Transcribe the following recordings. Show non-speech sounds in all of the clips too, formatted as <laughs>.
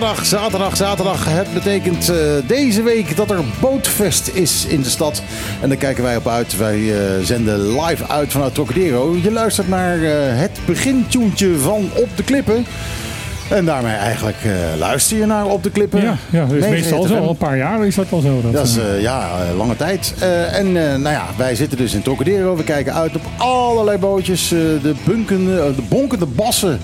zaterdag, zaterdag, zaterdag. Het betekent uh, deze week dat er Bootfest is in de stad. En daar kijken wij op uit. Wij uh, zenden live uit vanuit Trocadero. Je luistert naar uh, het begintjoentje van Op de Klippen. En daarmee eigenlijk uh, luister je naar op de klippen. Ja, ja dat is meestal zo. Al een paar jaar is dat wel zo. Dat, dat is uh, ja, lange tijd. en nou ja, wij zitten dus in Trocadero. We kijken uit op allerlei bootjes. de, bunkende, de bonkende bassen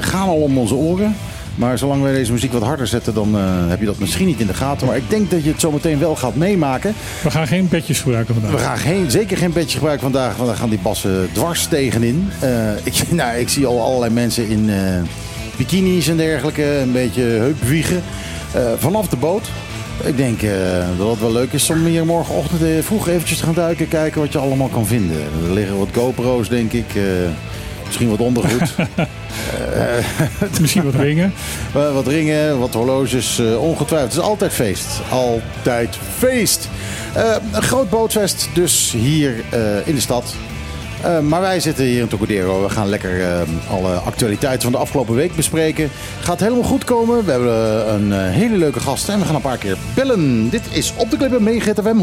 gaan al om onze oren. Maar zolang wij deze muziek wat harder zetten, dan heb je dat misschien niet in de gaten. Maar ik denk dat je het zometeen wel gaat meemaken. We gaan geen bedjes gebruiken vandaag. We gaan geen, zeker geen bedjes gebruiken vandaag, want dan gaan die bassen dwars tegenin. ik, <laughs> nou, ik zie al allerlei mensen in bikinis en dergelijke. Een beetje heupwiegen. Vanaf de boot. Ik denk uh, dat het wel leuk is om hier morgenochtend vroeg eventjes te gaan duiken. Kijken wat je allemaal kan vinden. Er liggen wat GoPro's denk ik. Misschien wat ondergoed. <laughs> misschien wat ringen. <laughs> wat ringen, wat horloges. ongetwijfeld. Het is altijd feest. Altijd feest. een groot bootfest dus hier in de stad. Uh, maar wij zitten hier in Tocadero. We gaan lekker uh, alle actualiteiten van de afgelopen week bespreken. Gaat helemaal goed komen. We hebben een uh, hele leuke gast en we gaan een paar keer bellen. Dit is Op de Klippen mee GTFM 101.1.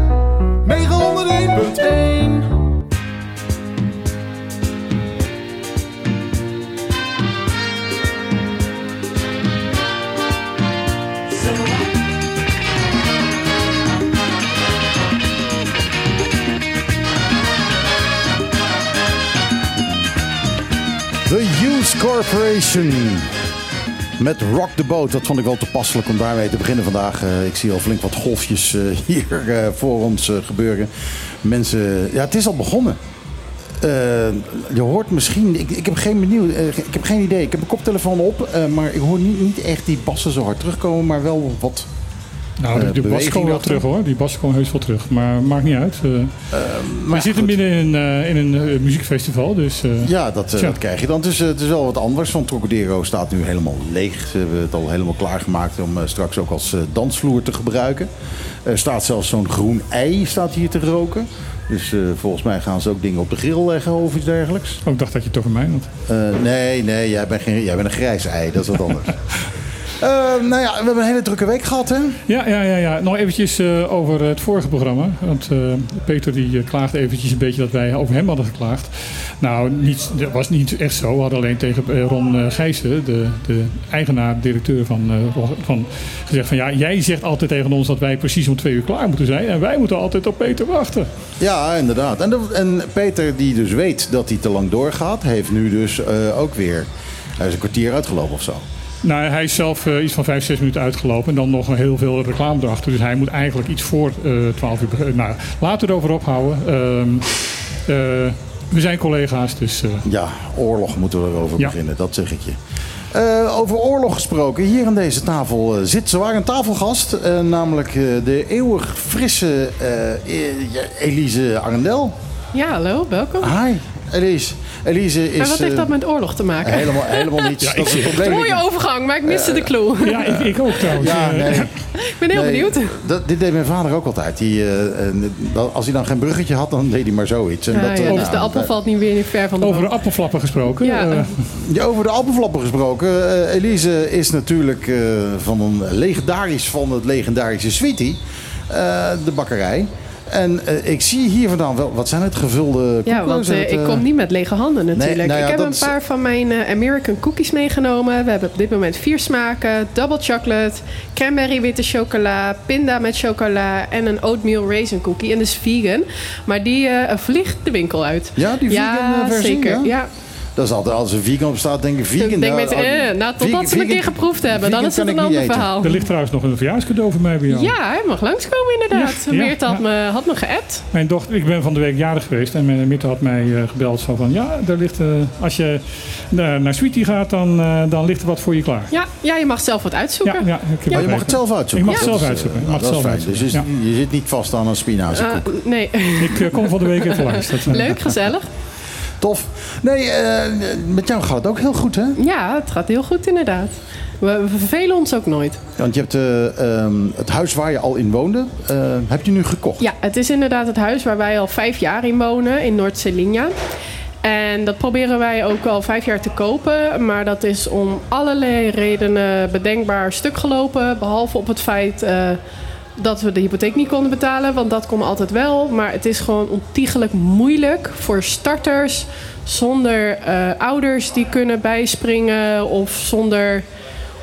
Corporation. Met Rock the Boat. Dat vond ik wel toepasselijk om daarmee te beginnen vandaag. Uh, ik zie al flink wat golfjes uh, <laughs> hier uh, voor ons gebeuren. Mensen, ja, het is al begonnen. je hoort misschien, ik, ik heb geen benieuwd, ik heb geen idee. Ik heb mijn koptelefoon op, maar ik hoor niet, niet echt die bassen zo hard terugkomen, maar wel wat nou, de, de bas komt wel terug hoor. Die bas komt heus wel terug. Maar maakt niet uit. Uh, uh, maar we zitten midden in, uh, in een muziekfestival. Dus, ja, dat, dat, krijg je dan. Het is, het is wel wat anders. Want Trocadero staat nu helemaal leeg. Ze hebben het al helemaal klaargemaakt om straks ook als dansvloer te gebruiken. Er staat zelfs zo'n groen ei staat hier te roken. Dus volgens mij gaan ze ook dingen op de grill leggen of iets dergelijks. Oh, ik dacht dat je het over mij had. nee, nee, jij bent, geen, jij bent een grijs ei. Dat is wat anders. <laughs> Uh, nou ja, we hebben een hele drukke week gehad, hè? Ja, ja, ja. ja. Nog eventjes uh, over het vorige programma. Want uh, Peter die klaagde eventjes een beetje dat wij over hem hadden geklaagd. Nou, niet, dat was niet echt zo. We hadden alleen tegen Ron Gijssen, de, de eigenaar, directeur van, van, gezegd van... Ja, jij zegt altijd tegen ons dat wij precies om twee uur klaar moeten zijn. En wij moeten altijd op Peter wachten. Ja, inderdaad. En, de, en Peter die dus weet dat hij te lang doorgaat... heeft nu dus ook weer... Is een kwartier uitgelopen of zo. Nou, hij is zelf uh, iets van 5, 6 minuten uitgelopen. En dan nog heel veel reclame erachter. Dus hij moet eigenlijk iets voor uh, eh, 12 uur beginnen. Nou, laten we het over ophouden. Uh, we zijn collega's, dus... Ja, oorlog moeten we erover ja. beginnen. Dat zeg ik je. over oorlog gesproken. Hier aan deze tafel zit zowaar een tafelgast. namelijk de eeuwig frisse Elise Arendel. Ja, hallo. Welkom. Hi. Elise, Elise is... Maar wat heeft dat met oorlog te maken? Helemaal, helemaal niets. <laughs> Ja, dat is het probleem. Mooie overgang, maar ik miste de clue. Ja, ik, ik ook trouwens. Ja, nee. ik ben heel benieuwd. Dat, dit deed mijn vader ook altijd. Die, uh, als hij dan geen bruggetje had, dan deed hij maar zoiets. En ja, dat, ja, dus de appel valt niet weer ver van de Over de appelflappen gesproken. Ja. ja over de appelflappen gesproken. Uh, Elise is natuurlijk van een legendarisch van het legendarische Sweetie. de bakkerij. En uh, ik zie hier vandaan wel, wat zijn het, gevulde Ja, want uh, ik kom niet met lege handen natuurlijk. Nee, nou ja, ik heb een paar van mijn American cookies meegenomen. We hebben op dit moment vier smaken. Double chocolate, cranberry witte chocola, pinda met chocola en een oatmeal raisin cookie. En dus vegan. Maar die vliegt de winkel uit. Ja, die vegan ja, versie? Zeker, ja. Dat is altijd, als een vegan op staat, denk ik vegan. Ik denk met, eh, nou, totdat ze een keer geproefd hebben. Dan is het een ander verhaal. Er ligt trouwens nog een verjaarscadeau voor mij bij jou. Ja, hij mag langskomen inderdaad. Ja, Meert had, me, had me geappt. Mijn dochter, ik ben van de week jarig geweest. En mijn Meert had mij uh, gebeld van, van ja, daar ligt, uh, als je naar, naar Sweetie gaat, dan, uh, dan ligt er wat voor je klaar. Ja, ja je mag zelf wat uitzoeken. Ja, ja, oh, je mag het zelf uitzoeken? Ik mag het zelf uitzoeken. Dus je, je, zit niet vast aan een spinaziekoek? nee. Ik kom van de week even langs. <laughs> Leuk, gezellig. Tof. Nee, met jou gaat het ook heel goed, hè? Ja, het gaat heel goed inderdaad. We, vervelen ons ook nooit. Want je hebt ehm, het huis waar je al in woonde, heb je nu gekocht? Ja, het is inderdaad het huis waar wij al vijf jaar in wonen, in Noord-Celinja. En dat proberen wij ook al vijf jaar te kopen. Maar dat is om allerlei redenen bedenkbaar stuk gelopen. Behalve op het feit dat we de hypotheek niet konden betalen. Want dat kon altijd wel. Maar het is gewoon ontiegelijk moeilijk voor starters. Zonder uh, ouders die kunnen bijspringen. Of zonder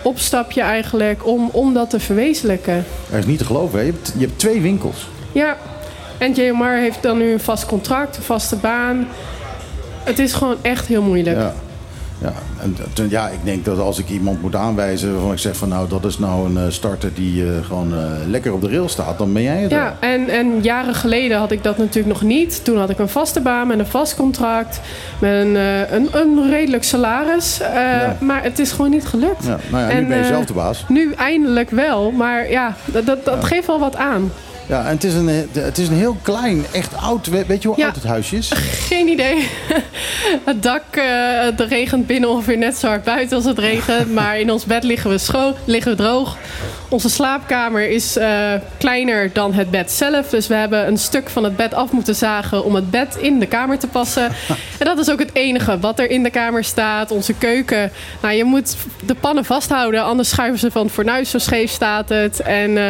opstapje eigenlijk. Om, om dat te verwezenlijken. Dat is niet te geloven. Hè? Je, hebt, je hebt twee winkels. Ja. En JMR heeft dan nu een vast contract, een vaste baan. Het is gewoon echt heel moeilijk. Ja. Ja, en ja, ik denk dat als ik iemand moet aanwijzen waarvan ik zeg van nou dat is nou een uh, starter die uh, gewoon uh, lekker op de rail staat, dan ben jij het. Ja, en, en jaren geleden had ik dat natuurlijk nog niet. Toen had ik een vaste baan met een vast contract, met een, een, een, redelijk salaris. Ja. Maar het is gewoon niet gelukt. Ja, nou ja, en, nu ben je zelf de baas. Nu eindelijk wel, maar ja, dat, dat, dat geeft wel wat aan. Ja, en het is een, het is een heel klein, echt oud. Weet je hoe oud het huisje is? Geen idee. <laughs> Het dak, uh, het regent binnen ongeveer net zo hard buiten als het regent. <laughs> Maar in ons bed liggen we, schoon, liggen we droog. Onze slaapkamer is uh, kleiner dan het bed zelf. Dus we hebben een stuk van het bed af moeten zagen om het bed in de kamer te passen. <laughs> en dat is ook het enige wat er in de kamer staat. Onze keuken. Nou, je moet de pannen vasthouden, anders schuiven ze van het fornuis. Zo scheef staat het. En uh,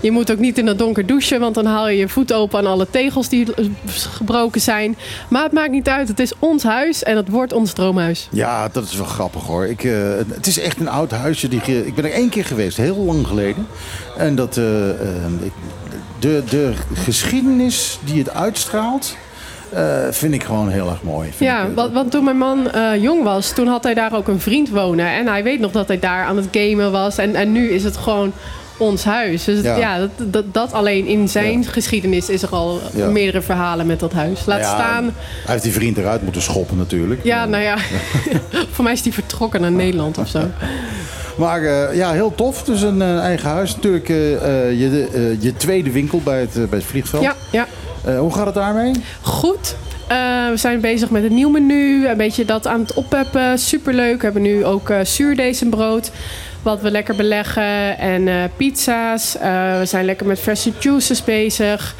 je moet ook niet in het donker douchen, want dan haal je je voet open aan alle tegels die gebroken zijn. Maar het maakt niet uit. Het is ons huis en het wordt ons droomhuis. Ja, dat is wel grappig hoor. Ik, uh, het is echt een oud huisje. Die, ik ben er één keer geweest, heel lang geleden. En dat uh, de, de geschiedenis die het uitstraalt. Uh, vind ik gewoon heel erg mooi. Ja, ik, want, want, toen mijn man uh, jong was, toen had hij daar ook een vriend wonen. En hij weet nog dat hij daar aan het gamen was. En, en nu is het gewoon ons huis. Dus ja, dat, dat, dat, alleen in zijn geschiedenis is er al meerdere verhalen met dat huis. Laat staan. Hij heeft die vriend eruit moeten schoppen natuurlijk. Ja, nou ja. <laughs> Voor mij is hij vertrokken naar Nederland of zo. <laughs> Maar uh, ja, heel tof. Dus een uh, eigen huis. Natuurlijk uh, je, je tweede winkel bij het, bij het vliegveld. Ja, ja. hoe gaat het daarmee? Goed. we zijn bezig met een nieuw menu. Een beetje dat aan het oppeppen. Superleuk. We hebben nu ook zuurdezenbrood. Wat we lekker beleggen. En pizza's. we zijn lekker met verse juices bezig.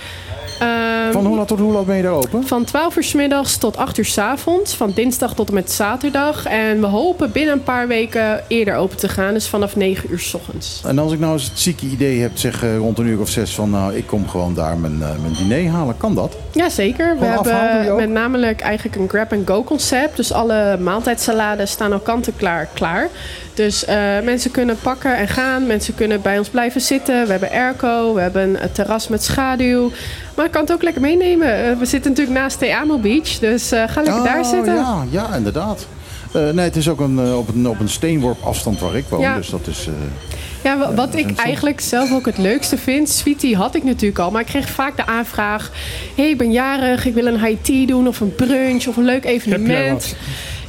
Um, van hoe laat tot hoe laat ben je daar open? Van 12 uur s middags tot 8 uur s avonds. Van dinsdag tot en met zaterdag. En we hopen binnen een paar weken eerder open te gaan. Dus vanaf 9 uur s ochtends. En als ik nou eens het zieke idee heb, zeg uh, rond een uur of zes van... nou, ik kom gewoon daar mijn, mijn diner halen. Kan dat? Jazeker. We hebben met namelijk eigenlijk een grab-and-go concept. Dus alle maaltijdsalades staan al kant-en-klaar klaar. Dus uh, mensen kunnen pakken en gaan. Mensen kunnen bij ons blijven zitten. We hebben airco. We hebben een terras met schaduw. Maar ik kan het ook lekker meenemen. Uh, we zitten natuurlijk naast Teamo Beach. Dus uh, ga lekker oh, daar zitten. Ja, ja inderdaad. nee, het is ook een, op, een, op een steenworp afstand waar ik woon. Ja. Dus dat is... Ja, wat ik eigenlijk zelf ook het leukste vind, Sweetie had ik natuurlijk al, maar ik kreeg vaak de aanvraag: hey, ik ben jarig, ik wil een high tea doen of een brunch of een leuk evenement.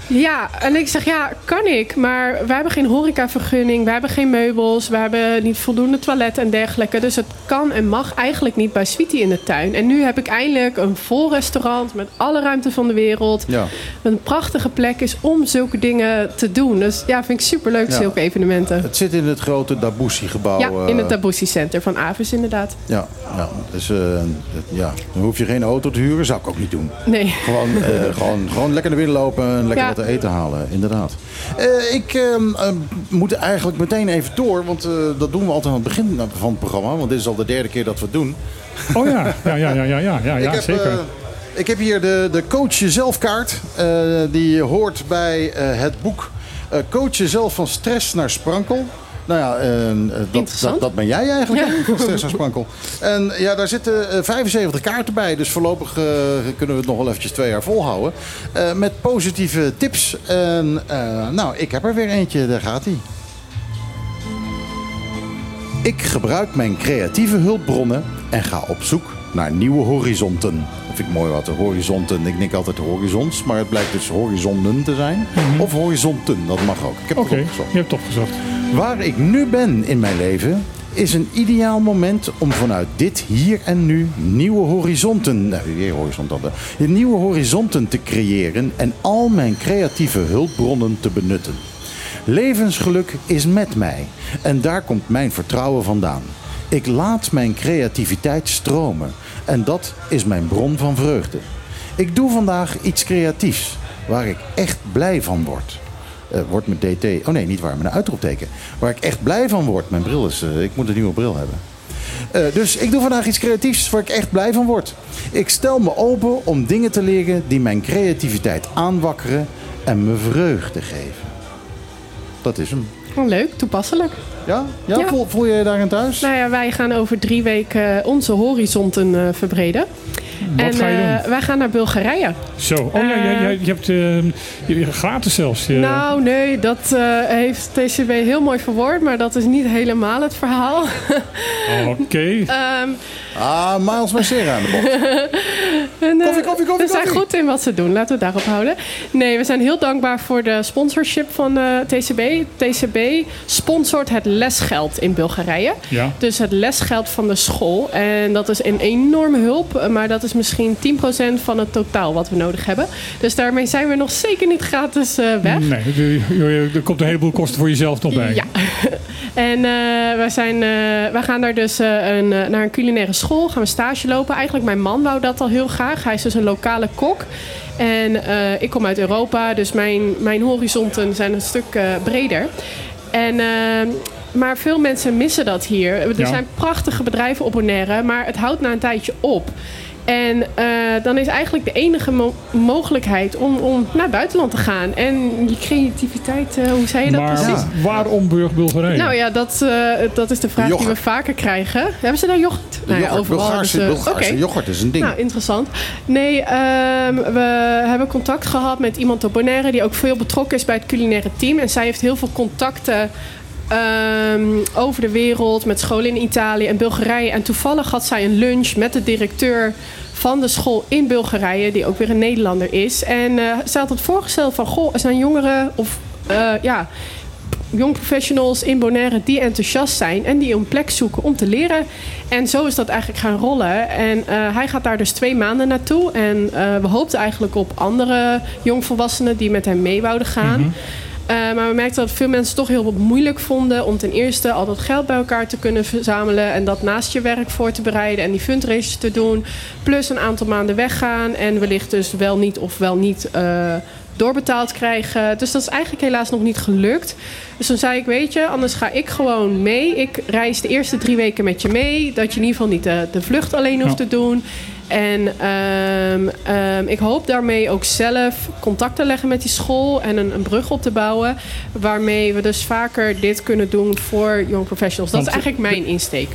Ja, en ik zeg ja, kan ik. Maar wij hebben geen horecavergunning, we hebben geen meubels, we hebben niet voldoende toiletten en dergelijke. Dus het kan en mag eigenlijk niet bij Sweetie in de tuin. En nu heb ik eindelijk een vol restaurant met alle ruimte van de wereld. Ja. Een prachtige plek is om zulke dingen te doen. Dus ja, vind ik superleuk, ja. zulke evenementen. Het zit in het grote Dabusi gebouw. Ja, in het eh, Dabusi Center van Avis inderdaad. Ja, ja. dus uh, ja, dan hoef je geen auto te huren, zou ik ook niet doen. Nee. Gewoon, uh, <laughs> gewoon, gewoon lekker naar binnen lopen en lekker te eten halen, inderdaad. Uh, ik uh, moet eigenlijk meteen even door, want uh, dat doen we altijd aan het begin van het programma. Want dit is al de derde keer dat we het doen. Oh ja, ja, ja, ja, ja, ja, ja, <laughs> ja heb, zeker. ik heb hier de, de Coach Jezelf kaart. die hoort bij het boek Coach Jezelf van Stress naar Sprankel. Nou ja, uh, dat, dat, dat, ben jij eigenlijk, ja. Stress en ja, daar zitten 75 eh, kaarten bij. Dus voorlopig uh, kunnen we het nog wel eventjes twee jaar volhouden. Uh, met positieve tips. En nou, ik heb er weer eentje. Daar gaat hij. Ik gebruik mijn creatieve hulpbronnen en ga op zoek naar nieuwe horizonten. Vind ik mooi wat, de horizonten. Ik denk altijd horizons, maar het blijkt dus horizonnen te zijn. Mm -hmm. Of horizonten, dat mag ook. Ik heb Oké, okay, je hebt het opgezocht. Waar ik nu ben in mijn leven is een ideaal moment om vanuit dit hier en nu nieuwe horizonten, weer horizonten, nieuwe horizonten te creëren en al mijn creatieve hulpbronnen te benutten. Levensgeluk is met mij en daar komt mijn vertrouwen vandaan. Ik laat mijn creativiteit stromen en dat is mijn bron van vreugde. Ik doe vandaag iets creatiefs waar ik echt blij van word. Uh, wordt met DT. Oh nee, niet waar, met een uitroepteken. Waar ik echt blij van word. Mijn bril is. Uh, ik moet een nieuwe bril hebben. Uh, dus ik doe vandaag iets creatiefs waar ik echt blij van word. Ik stel me open om dingen te leren die mijn creativiteit aanwakkeren en me vreugde geven. Dat is hem. Leuk, toepasselijk. Ja? ja, Voel, voel, je je daarin thuis? Nou ja, wij gaan over drie weken onze horizonten uh, verbreden. Wat en, ga je doen? Uh, wij gaan naar Bulgarije. Zo, oh ja, je, je, hebt uh, je, gratis zelfs. Nou nee, dat heeft TCB heel mooi verwoord, maar dat is niet helemaal het verhaal. <laughs> Oké. Okay. um, Ah, Miles Massera aan de bocht. <laughs> en, uh, koffie, koffie, koffie. Ze zijn goed in wat ze doen. Laten we daarop houden. Nee, we zijn heel dankbaar voor de sponsorship van uh, TCB. TCB sponsort het lesgeld in Bulgarije. Ja. Dus het lesgeld van de school. En dat is een enorme hulp. Maar dat is misschien 10% van het totaal wat we nodig hebben. Dus daarmee zijn we nog zeker niet gratis uh, weg. Nee, er komt een heleboel kosten voor jezelf nog bij. Ja. <laughs> en we, zijn, we gaan daar dus een, naar een culinaire school, gaan we stage lopen. Eigenlijk mijn man wou dat al heel graag. Hij is dus een lokale kok. En uh, ik kom uit Europa, dus mijn, mijn horizonten zijn een stuk uh, breder. En... Uh, maar veel mensen missen dat hier. Er ja. zijn prachtige bedrijven op Bonaire, maar het houdt na een tijdje op. En uh, dan is eigenlijk de enige mo mogelijkheid om, om naar het buitenland te gaan. En je creativiteit, uh, hoe zei je dat maar precies? Ja. Waarom Bulgarije? Nou ja, dat, uh, dat is de vraag yoghurt. die we vaker krijgen. Hebben ze daar yoghurt? Nou ja, overal. Bulgaarse, dus, Bulgaarse okay. yoghurt is een ding. Nou, interessant. Nee, um, we hebben contact gehad met iemand op Bonaire... die ook veel betrokken is bij het culinaire team. En zij heeft heel veel contacten Um, over de wereld met scholen in Italië en Bulgarije. En toevallig had zij een lunch met de directeur van de school in Bulgarije, die ook weer een Nederlander is. En uh, zij had het voorgesteld van, goh, er zijn jongeren of uh, ja, jong professionals in Bonaire die enthousiast zijn en die een plek zoeken om te leren. En zo is dat eigenlijk gaan rollen. En uh, hij gaat daar dus twee maanden naartoe. En we hoopten eigenlijk op andere jongvolwassenen die met hem mee wouden gaan. -hmm. Uh, maar we merkten dat veel mensen toch heel moeilijk vonden om ten eerste al dat geld bij elkaar te kunnen verzamelen en dat naast je werk voor te bereiden en die fundraisers te doen. Plus een aantal maanden weggaan en wellicht dus wel niet of wel niet uh, doorbetaald krijgen. Dus dat is eigenlijk helaas nog niet gelukt. Dus toen zei ik, weet je, anders ga ik gewoon mee. Ik reis de eerste drie weken met je mee. Dat je in ieder geval niet de, de vlucht alleen hoeft te doen. En um, um, ik hoop daarmee ook zelf contact te leggen met die school en een, een brug op te bouwen. Waarmee we dus vaker dit kunnen doen voor young professionals. Dat is eigenlijk mijn insteek.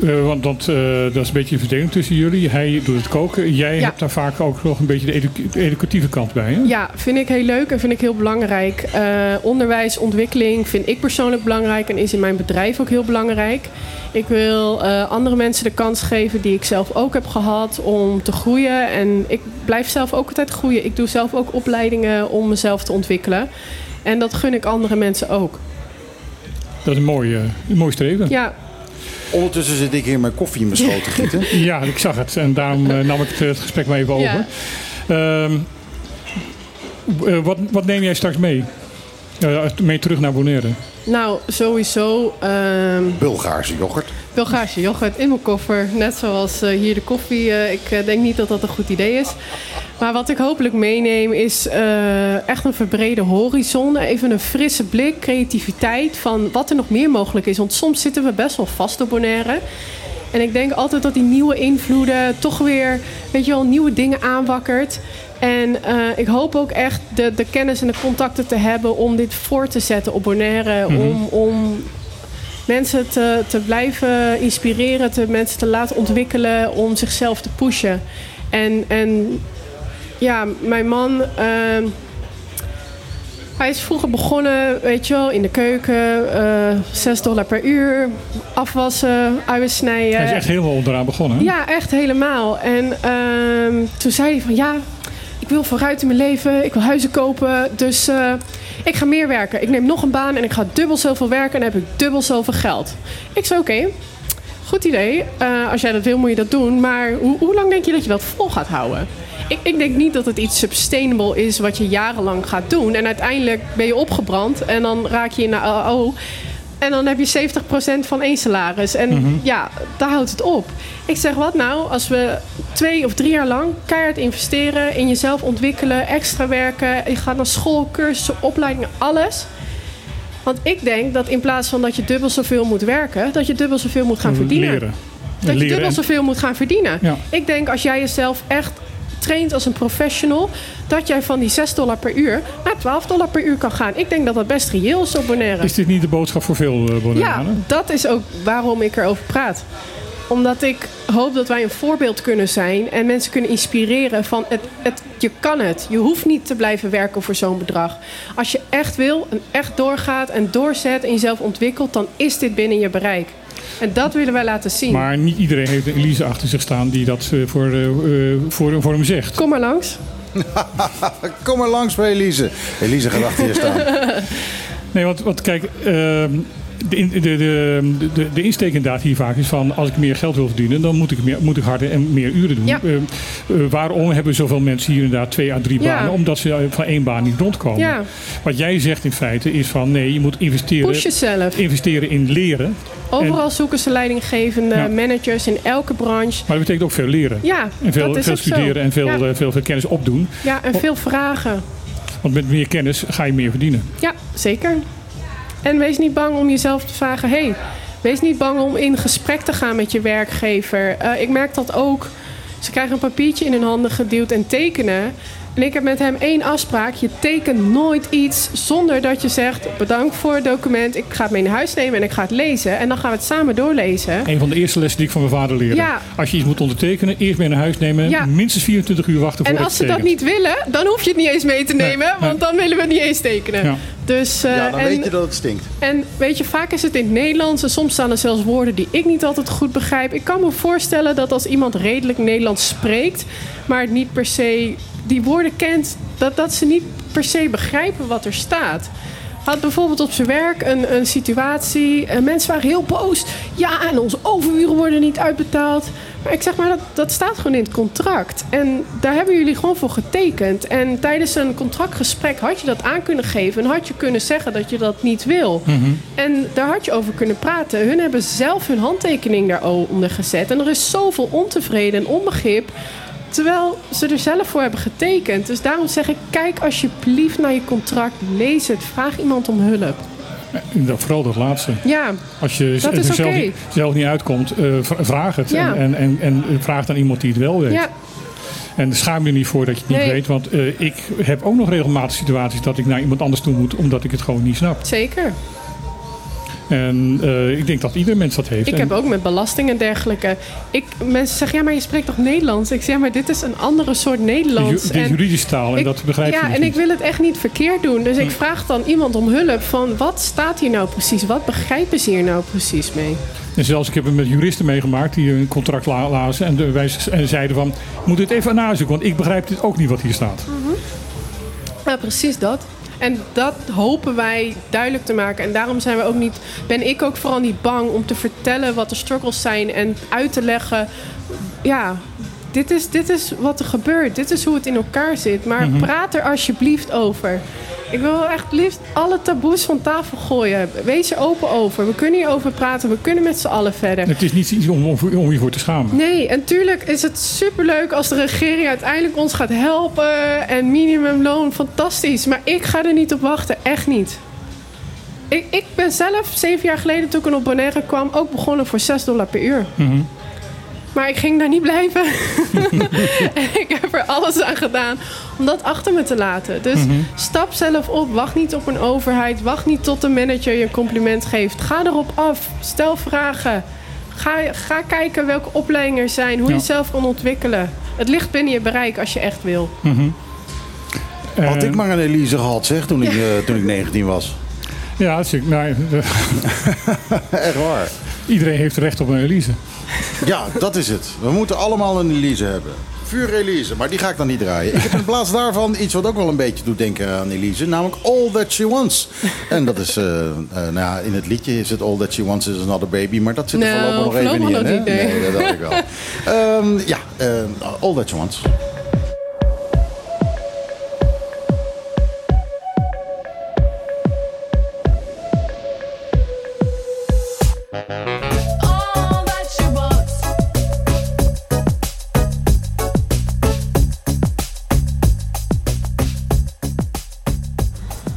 Uh, want dat, uh, dat is een beetje een verdeling tussen jullie. Hij doet het koken. Jij ja. hebt daar vaak ook nog een beetje de, edu de, educatieve kant bij. Hè? Ja, vind ik heel leuk en vind ik heel belangrijk. Uh, onderwijs, ontwikkeling vind ik persoonlijk belangrijk en is in mijn bedrijf ook heel belangrijk. Ik wil andere mensen de kans geven die ik zelf ook heb gehad om te groeien. En ik blijf zelf ook altijd groeien. Ik doe zelf ook opleidingen om mezelf te ontwikkelen. En dat gun ik andere mensen ook. Dat is een mooi, een mooi streven. Ja, Ondertussen zit ik hier mijn koffie in mijn schoot te gieten. <laughs> ja, ik zag het. En daarom uh, nam ik het, het, gesprek maar even over. Ja. Um, uh, wat, wat neem jij straks mee? Uh, mee terug naar Bonaire? Nou, sowieso... Um, Bulgaarse yoghurt. Bulgaarse yoghurt in mijn koffer. Net zoals uh, hier de koffie. Uh, ik uh, denk niet dat dat een goed idee is. Maar wat ik hopelijk meeneem is echt een verbrede horizon. Even een frisse blik, creativiteit van wat er nog meer mogelijk is. Want soms zitten we best wel vast op Bonaire. En ik denk altijd dat die nieuwe invloeden toch weer, weet je wel, nieuwe dingen aanwakkert. En uh, ik hoop ook echt de, de kennis en de contacten te hebben om dit voor te zetten op Bonaire. Mm -hmm. om, om mensen te, te blijven inspireren, te, mensen te laten ontwikkelen om zichzelf te pushen. En, en ja, mijn man. Uh, hij is vroeger begonnen, weet je wel, in de keuken. Uh, 6 dollar per uur. Afwassen, uien snijden. Hij is echt helemaal onderaan begonnen. Hè? Ja, echt helemaal. En uh, toen zei hij van ja, ik wil vooruit in mijn leven, ik wil huizen kopen. Dus uh, ik ga meer werken. Ik neem nog een baan en ik ga dubbel zoveel werken en dan heb ik dubbel zoveel geld. Ik zei oké, goed idee. Uh, als jij dat wil, moet je dat doen. Maar hoe lang denk je dat je dat vol gaat houden? Ik, ik, denk niet dat het iets sustainable is wat je jarenlang gaat doen. En uiteindelijk ben je opgebrand en dan raak je in de AO. En dan heb je 70% van één salaris. En mhm. ja, daar houdt het op. Ik zeg, wat nou als we twee of drie jaar lang keihard investeren... in jezelf ontwikkelen, extra werken... je gaat naar school, cursussen, opleidingen, alles... Want ik denk dat in plaats van dat je dubbel zoveel moet werken... dat je dubbel zoveel moet gaan verdienen. Leren. Dat je dubbel zoveel moet gaan verdienen. Ik denk als jij jezelf echt traint als een professional, dat jij van die 6 dollar per uur naar 12 dollar per uur kan gaan. Ik denk dat dat best reëel is op Bonaire. Is dit niet de boodschap voor veel uh, Ja, dat is ook waarom ik erover praat omdat ik hoop dat wij een voorbeeld kunnen zijn en mensen kunnen inspireren van het, het, je kan het. Je hoeft niet te blijven werken voor zo'n bedrag. Als je echt wil en echt doorgaat en doorzet en jezelf ontwikkelt, dan is dit binnen je bereik. En dat willen wij laten zien. Maar niet iedereen heeft een Elise achter zich staan die dat eh, voor, uh, voor, voor hem zegt. Kom maar langs. <laughs> Kom maar langs bij Elise. Elise gaat achter je staan. nee, want, want kijk, ehm, de, de, de, de, insteek inderdaad hier vaak is van als ik meer geld wil verdienen, dan moet ik, meer, moet ik harder en meer uren doen. Uh, waarom hebben zoveel mensen hier inderdaad twee à drie banen? Omdat ze van één baan niet rondkomen. Wat jij zegt in feite is van nee, je moet investeren, investeren in leren. Overal zoeken ze leidinggevende managers in elke branche. Maar dat betekent ook veel leren. Ja, en veel, veel studeren en veel, veel, veel kennis opdoen. Ja, en veel vragen. Want met meer kennis ga je meer verdienen. Ja, zeker. En wees niet bang om jezelf te vragen: hey, wees niet bang om in gesprek te gaan met je werkgever. Uh, ik merk dat ook. Ze krijgen een papiertje in hun handen geduwd en tekenen. En ik heb met hem één afspraak. Je tekent nooit iets zonder dat je zegt... bedankt voor het document, ik ga het mee naar huis nemen en ik ga het lezen. En dan gaan we het samen doorlezen. Een van de eerste lessen die ik van mijn vader leerde. Ja. Als je iets moet ondertekenen, eerst mee naar huis nemen. Ja. Minstens 24 uur wachten voor En als ze dat niet willen, dan hoef je het niet eens mee te nemen. Want dan willen we het niet eens tekenen. Ja. Dus, uh, ja, dan weet je dat het stinkt. En weet je, vaak is het in het Nederlands. En soms staan er zelfs woorden die ik niet altijd goed begrijp. Ik kan me voorstellen dat als iemand redelijk Nederlands spreekt... maar het niet per se die woorden kent, dat, dat ze niet per se begrijpen wat er staat. Had bijvoorbeeld op zijn werk een, een situatie. En mensen waren heel boos. Ja, en onze overuren worden niet uitbetaald. Maar ik zeg maar, dat, dat staat gewoon in het contract. En daar hebben jullie gewoon voor getekend. En tijdens een contractgesprek had je dat aan kunnen geven. En had je kunnen zeggen dat je dat niet wil. Mhm. En daar had je over kunnen praten. Hun hebben zelf hun handtekening daaronder gezet. En er is zoveel ontevreden en onbegrip Terwijl ze er zelf voor hebben getekend. Dus daarom zeg ik, kijk alsjeblieft naar je contract. Lees het. Vraag iemand om hulp. Dat, vooral dat laatste. Ja, Als je er zelf, niet, zelf niet uitkomt, uh, vraag het. En, en, en, en, vraag dan iemand die het wel weet. Ja. En schaam je niet voor dat je het niet weet. Want uh, ik heb ook nog regelmatig situaties dat ik naar iemand anders toe moet. Omdat ik het gewoon niet snap. Zeker. En uh, ik denk dat ieder mens dat heeft. Ik heb ook met belasting en dergelijke. Ik, mensen zeggen, ja, maar je spreekt toch Nederlands? Ik zeg, maar dit is een andere soort Nederlands. Dit is juridische taal en dat begrijp ja, je Ja, en ik wil het echt niet verkeerd doen. Dus ik vraag dan iemand om hulp van, wat staat hier nou precies? Wat begrijpen ze hier nou precies mee? En zelfs, ik heb het met juristen meegemaakt die een contract lazen. En, wij, en zeiden van, moet dit even nazoeken, want ik begrijp dit ook niet wat hier staat. Mm Ja, precies dat. En dat hopen wij duidelijk te maken. En daarom zijn we ook niet, ben ik ook vooral niet bang om te vertellen wat de struggles zijn en uit te leggen. Ja, dit is, dit is wat er gebeurt. Dit is hoe het in elkaar zit. Maar mhm. praat er alsjeblieft over. Ik wil echt liefst alle taboes van tafel gooien. Wees er open over. We kunnen hierover praten. We kunnen met z'n allen verder. Het is niet iets om, om, je voor te schamen. Nee, en tuurlijk is het superleuk als de regering uiteindelijk ons gaat helpen. En minimumloon, fantastisch. Maar ik ga er niet op wachten. Echt niet. Ik, ik ben zelf zeven jaar geleden toen ik op Bonaire kwam... ook begonnen voor 6 dollar per uur. Mm maar ik ging daar niet blijven. en <laughs> ik heb er alles aan gedaan om dat achter me te laten. Dus mhm. stap zelf op. Wacht niet op een overheid. Wacht niet tot de manager je een compliment geeft. Ga erop af. Stel vragen. Ga, ga kijken welke opleidingen er zijn. Hoe je jezelf kan ontwikkelen. Het ligt binnen je bereik als je echt wil. Mm Had ik maar een Elise gehad, zeg, toen, ik, uh, toen ik 19 was. Ja, dat is, nou, <laughs> Echt waar. Iedereen heeft recht op een Elise. Ja, dat is het. We moeten allemaal een Elise hebben. Vuur Elise, maar die ga ik dan niet draaien. Ik heb in plaats daarvan iets wat ook wel een beetje doet denken aan Elise. Namelijk All That She Wants. En dat is, uh, uh, nou ja, in het liedje is het All That She Wants is Another Baby. Maar dat zit er voorlopig nog even niet in. Hè? Nee, dat dacht ik wel. um, ja, uh, All That She Wants.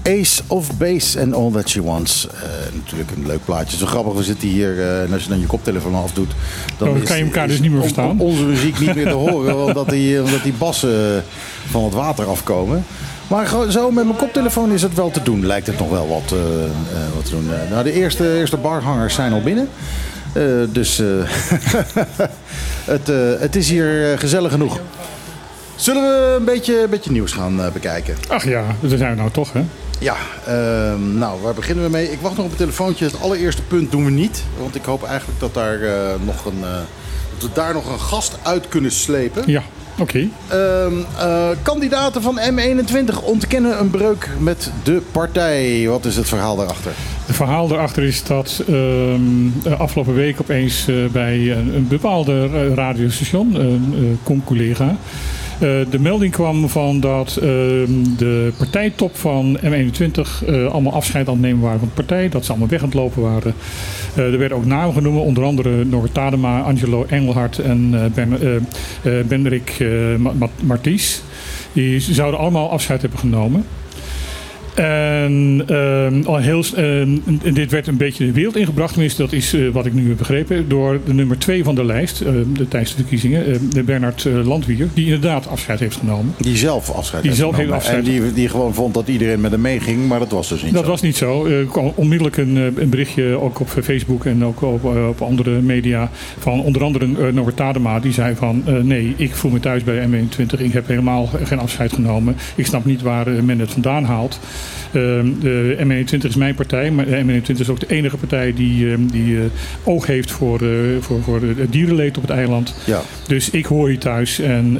Ace of Base and All That She Wants. Uh, natuurlijk een leuk plaatje. Zo grappig, we zitten hier uh, en als je dan je koptelefoon afdoet... Dan oh, kan je elkaar dus niet meer verstaan. onze muziek niet meer te horen, <laughs> omdat die, omdat die bassen van het water afkomen. Maar zo met mijn koptelefoon is het wel te doen. Lijkt het nog wel wat, uh, wat te doen. nou, de eerste, eerste barhangers zijn al binnen. dus <laughs> het, het is hier gezellig genoeg. Zullen we een beetje, een beetje nieuws gaan bekijken? Ach ja, daar zijn we nou toch, hè? Ja, uh, nou, waar beginnen we mee? Ik wacht nog op een telefoontje. Het allereerste punt doen we niet. Want ik hoop eigenlijk dat, daar, uh, nog een, uh, dat we daar nog een gast uit kunnen slepen. Ja, oké. Okay. Ehm, eh, kandidaten van M21 ontkennen een breuk met de partij. Wat is het verhaal daarachter? Het verhaal daarachter is dat ehm, afgelopen week opeens bij een, bepaalde radiostation, een com-collega eh, de melding kwam van dat ehm, de partijtop van M21 eh, allemaal afscheid aan het nemen waren van de partij. Dat ze allemaal weg aan het lopen waren. Eh, er werden ook namen genoemd, onder andere Norbert Tadema, Angelo Engelhard en ben, Benrik Marties. Die zouden allemaal afscheid hebben genomen. En uh, al heel, uh, dit werd een beetje de wereld ingebracht, tenminste dat is uh, wat ik nu heb begrepen, door de nummer 2 van de lijst uh, de, tijdens de verkiezingen, de Bernard Landwier, die inderdaad afscheid heeft genomen. Die zelf afscheid die heeft zelf genomen. Heeft afscheid en die, die gewoon vond dat iedereen met hem meeging, maar dat was dus niet dat zo. Dat was niet zo. Er kwam onmiddellijk een, een, berichtje, ook op Facebook en ook op, op andere media, van onder andere Norbert Tadema, die zei van nee, ik voel me thuis bij M21, ik heb helemaal geen afscheid genomen. Ik snap niet waar men het vandaan haalt. Ehm, de M21 is mijn partij, maar de M21 is ook de enige partij die, ehm, die uh, oog heeft voor, uh, voor, voor het dierenleed op het eiland. Ja. Dus ik hoor hier thuis en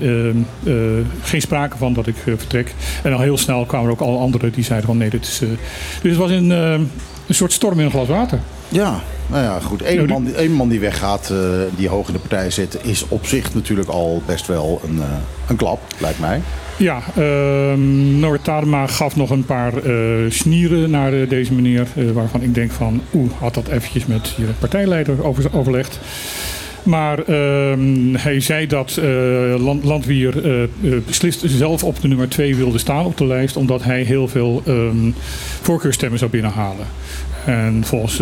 uh, geen sprake van dat ik vertrek. En al heel snel kwamen er ook alle anderen die zeiden van nee, dit is... dus het was een, een soort storm in een glas water. Ja, nou ja, goed. Eén man, één man die weggaat, uh, die hoog in de partij zit, is op zich natuurlijk al best wel een, uh, een klap, lijkt mij. Ja, uh, Norbert Tadema gaf nog een paar uh, snieren naar deze meneer. waarvan ik denk van, oeh, had dat eventjes met je partijleider over, overlegd. Maar uh, hij zei dat Land, Landwier beslist zelf op de nummer 2 wilde staan op de lijst. Omdat hij heel veel um, voorkeurstemmen zou binnenhalen. En volgens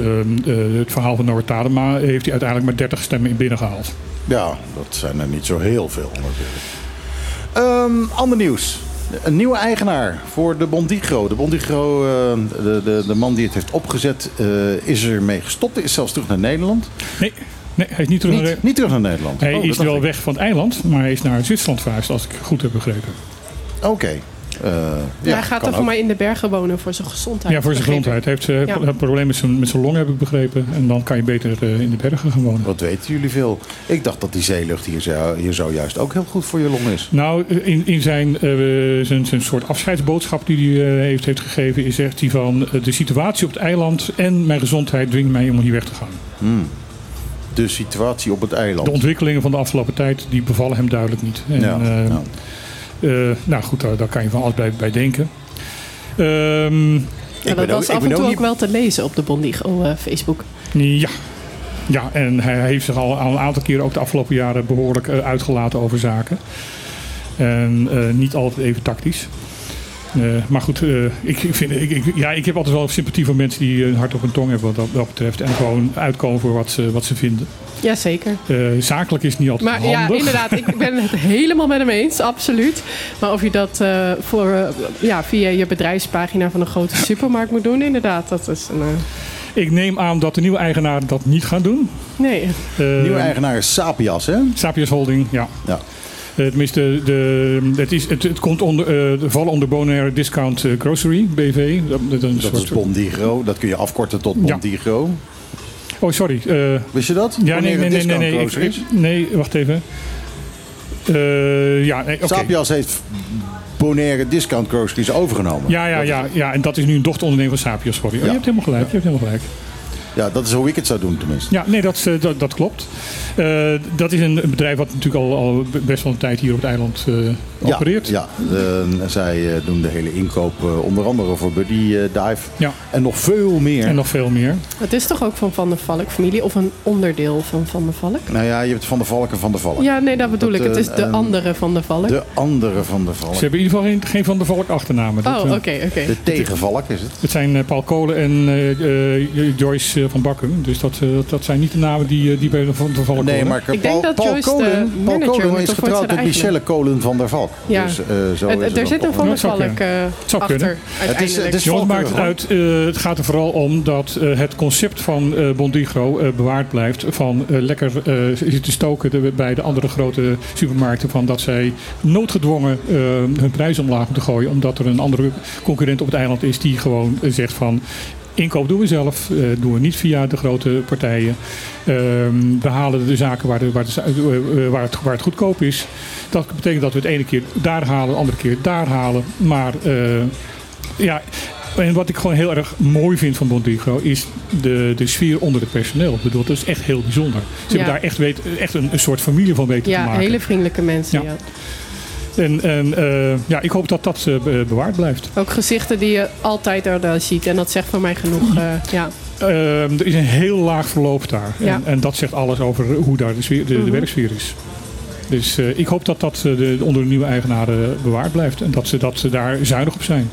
het verhaal van Norbert Tadema heeft hij uiteindelijk maar 30 stemmen binnengehaald. Ja, dat zijn er niet zo heel veel natuurlijk. Um, ander nieuws. Een nieuwe eigenaar voor de Bondigro. De Bondigro, uh, de, de, de man die het heeft opgezet, uh, is ermee gestopt. Is zelfs terug naar Nederland. Nee, nee hij is niet terug, niet, naar, niet terug naar Nederland. Hij oh, is wel weg van het eiland, maar hij is naar Zwitserland verhuisd, als ik goed heb begrepen. Oké. Okay. Uh, ja, hij gaat er voor mij in de bergen wonen voor zijn gezondheid. Ja, voor zijn gezondheid. Hij heeft uh, ja. een probleem met zijn, met zijn long, heb ik begrepen. En dan kan je beter uh, in de bergen gaan wonen. Wat weten jullie veel? Ik dacht dat die zeelucht hier zo, hier zo juist ook heel goed voor je long is. Nou, in, in zijn, zijn, zijn soort afscheidsboodschap die hij heeft, heeft gegeven... is zegt hij van de situatie op het eiland en mijn gezondheid dwingen mij om hier weg te gaan. Hmm. De situatie op het eiland? De ontwikkelingen van de afgelopen tijd die bevallen hem duidelijk niet. En, ja, ja. Uh, nou goed, daar, daar, kan je van alles bij, bij denken. Um, ja, dat was ook, af en toe ook, wel te lezen op de Bondigo uh, Facebook. Ja. ja, en hij heeft zich al, al een aantal keren ook de afgelopen jaren behoorlijk uh, uitgelaten over zaken. En niet altijd even tactisch. Uh, maar goed, uh, ik, ik, vind, ik, ik, ja, ik heb altijd wel sympathie voor mensen die een hart op hun tong hebben wat dat, dat betreft. En gewoon uitkomen voor wat ze, wat ze vinden. Jazeker. Uh, zakelijk is niet altijd maar, handig. Ja, inderdaad. Ik ben het <laughs> helemaal met hem eens. Absoluut. Maar of je dat voor, ja, via je bedrijfspagina van een grote <laughs> supermarkt moet doen, inderdaad. Dat is een... Ik neem aan dat de nieuwe eigenaar dat niet gaat doen. Nee. nieuwe eigenaar is Sapias, hè? Sapias Holding, ja. ja. Uh, tenminste, de, het, is, het, het komt onder, uh, vallen onder Bonaire Discount Grocery, BV. Dat, dat, dat soort... is Bondigro. Dat kun je afkorten tot Bondigro. Ja. Oh, sorry. Uh, Wist je dat? Ja, nee, nee, nee, nee, nee, ik, nee, wacht even. ja, nee, okay. Sapias heeft Bonaire Discount Groceries overgenomen. Ja, ja, ja, ja, en dat is nu een dochteronderneming van Sapios geworden. Oh, je hebt helemaal gelijk, je hebt helemaal gelijk. Ja, dat is hoe ik het zou doen tenminste. Ja, nee, dat, dat, dat klopt. Uh, dat is een, bedrijf wat natuurlijk al, al, best wel een tijd hier op het eiland uh, opereert. Ja, ja. zij eh, doen de hele inkoop onder andere voor Buddy Dive. Ja. En nog veel meer. En nog veel meer. Het is toch ook van Van der Valk familie of een onderdeel van Van der Valk? Nou ja, je hebt Van der Valk en Van der Valk. Ja, nee, dat bedoel ik. Het is de andere Van der Valk. De andere Van der Valk. Ze hebben in ieder geval geen, geen Van der Valk achternamen. Oh, oké, oké. De tegenvalk is het. Het zijn Paul Kolen en Joyce van Bakken. Dus dat, dat zijn niet de namen die, die bij de Van der Valk Nee, maar Paul, Paul Kolen, Paul Kolen is getrouwd met Michelle Kolen van der Valk. Ja. Dus, uh, zo het, er zit een Van der Valk achter. Het is, het is Jongens, maakt het uit. Uh, het gaat er vooral om dat uh, het concept van uh, Bondigro bewaard blijft. Van lekker te stoken bij de andere grote supermarkten. Van dat zij noodgedwongen hun prijs omlaag moeten gooien. Omdat er een andere concurrent op het eiland is die gewoon zegt van... Inkoop doen we zelf, uh, doen we niet via de grote partijen. Uh, we halen de zaken waar, de, waar, de, uh, waar, het, waar het goedkoop is. Dat betekent dat we het ene keer daar halen, de andere keer daar halen. Maar ja, en wat ik gewoon heel erg mooi vind van Bondigro is de, de sfeer onder het personeel. Ik bedoel, dat is echt heel bijzonder. Ze hebben daar echt, weet, echt een, een soort familie van weten ja, te maken. Ja, hele vriendelijke mensen. ja. En, en uh, ja, ik hoop dat dat uh, bewaard blijft. Ook gezichten die je altijd er ziet. En dat zegt voor mij genoeg. Ja. er is een heel laag verloop daar. Ja. En, en, dat zegt alles over hoe daar de, sfeer, de, de werksfeer is. Dus ik hoop dat dat de, onder de nieuwe eigenaren bewaard blijft. En dat ze, dat ze daar zuinig op zijn.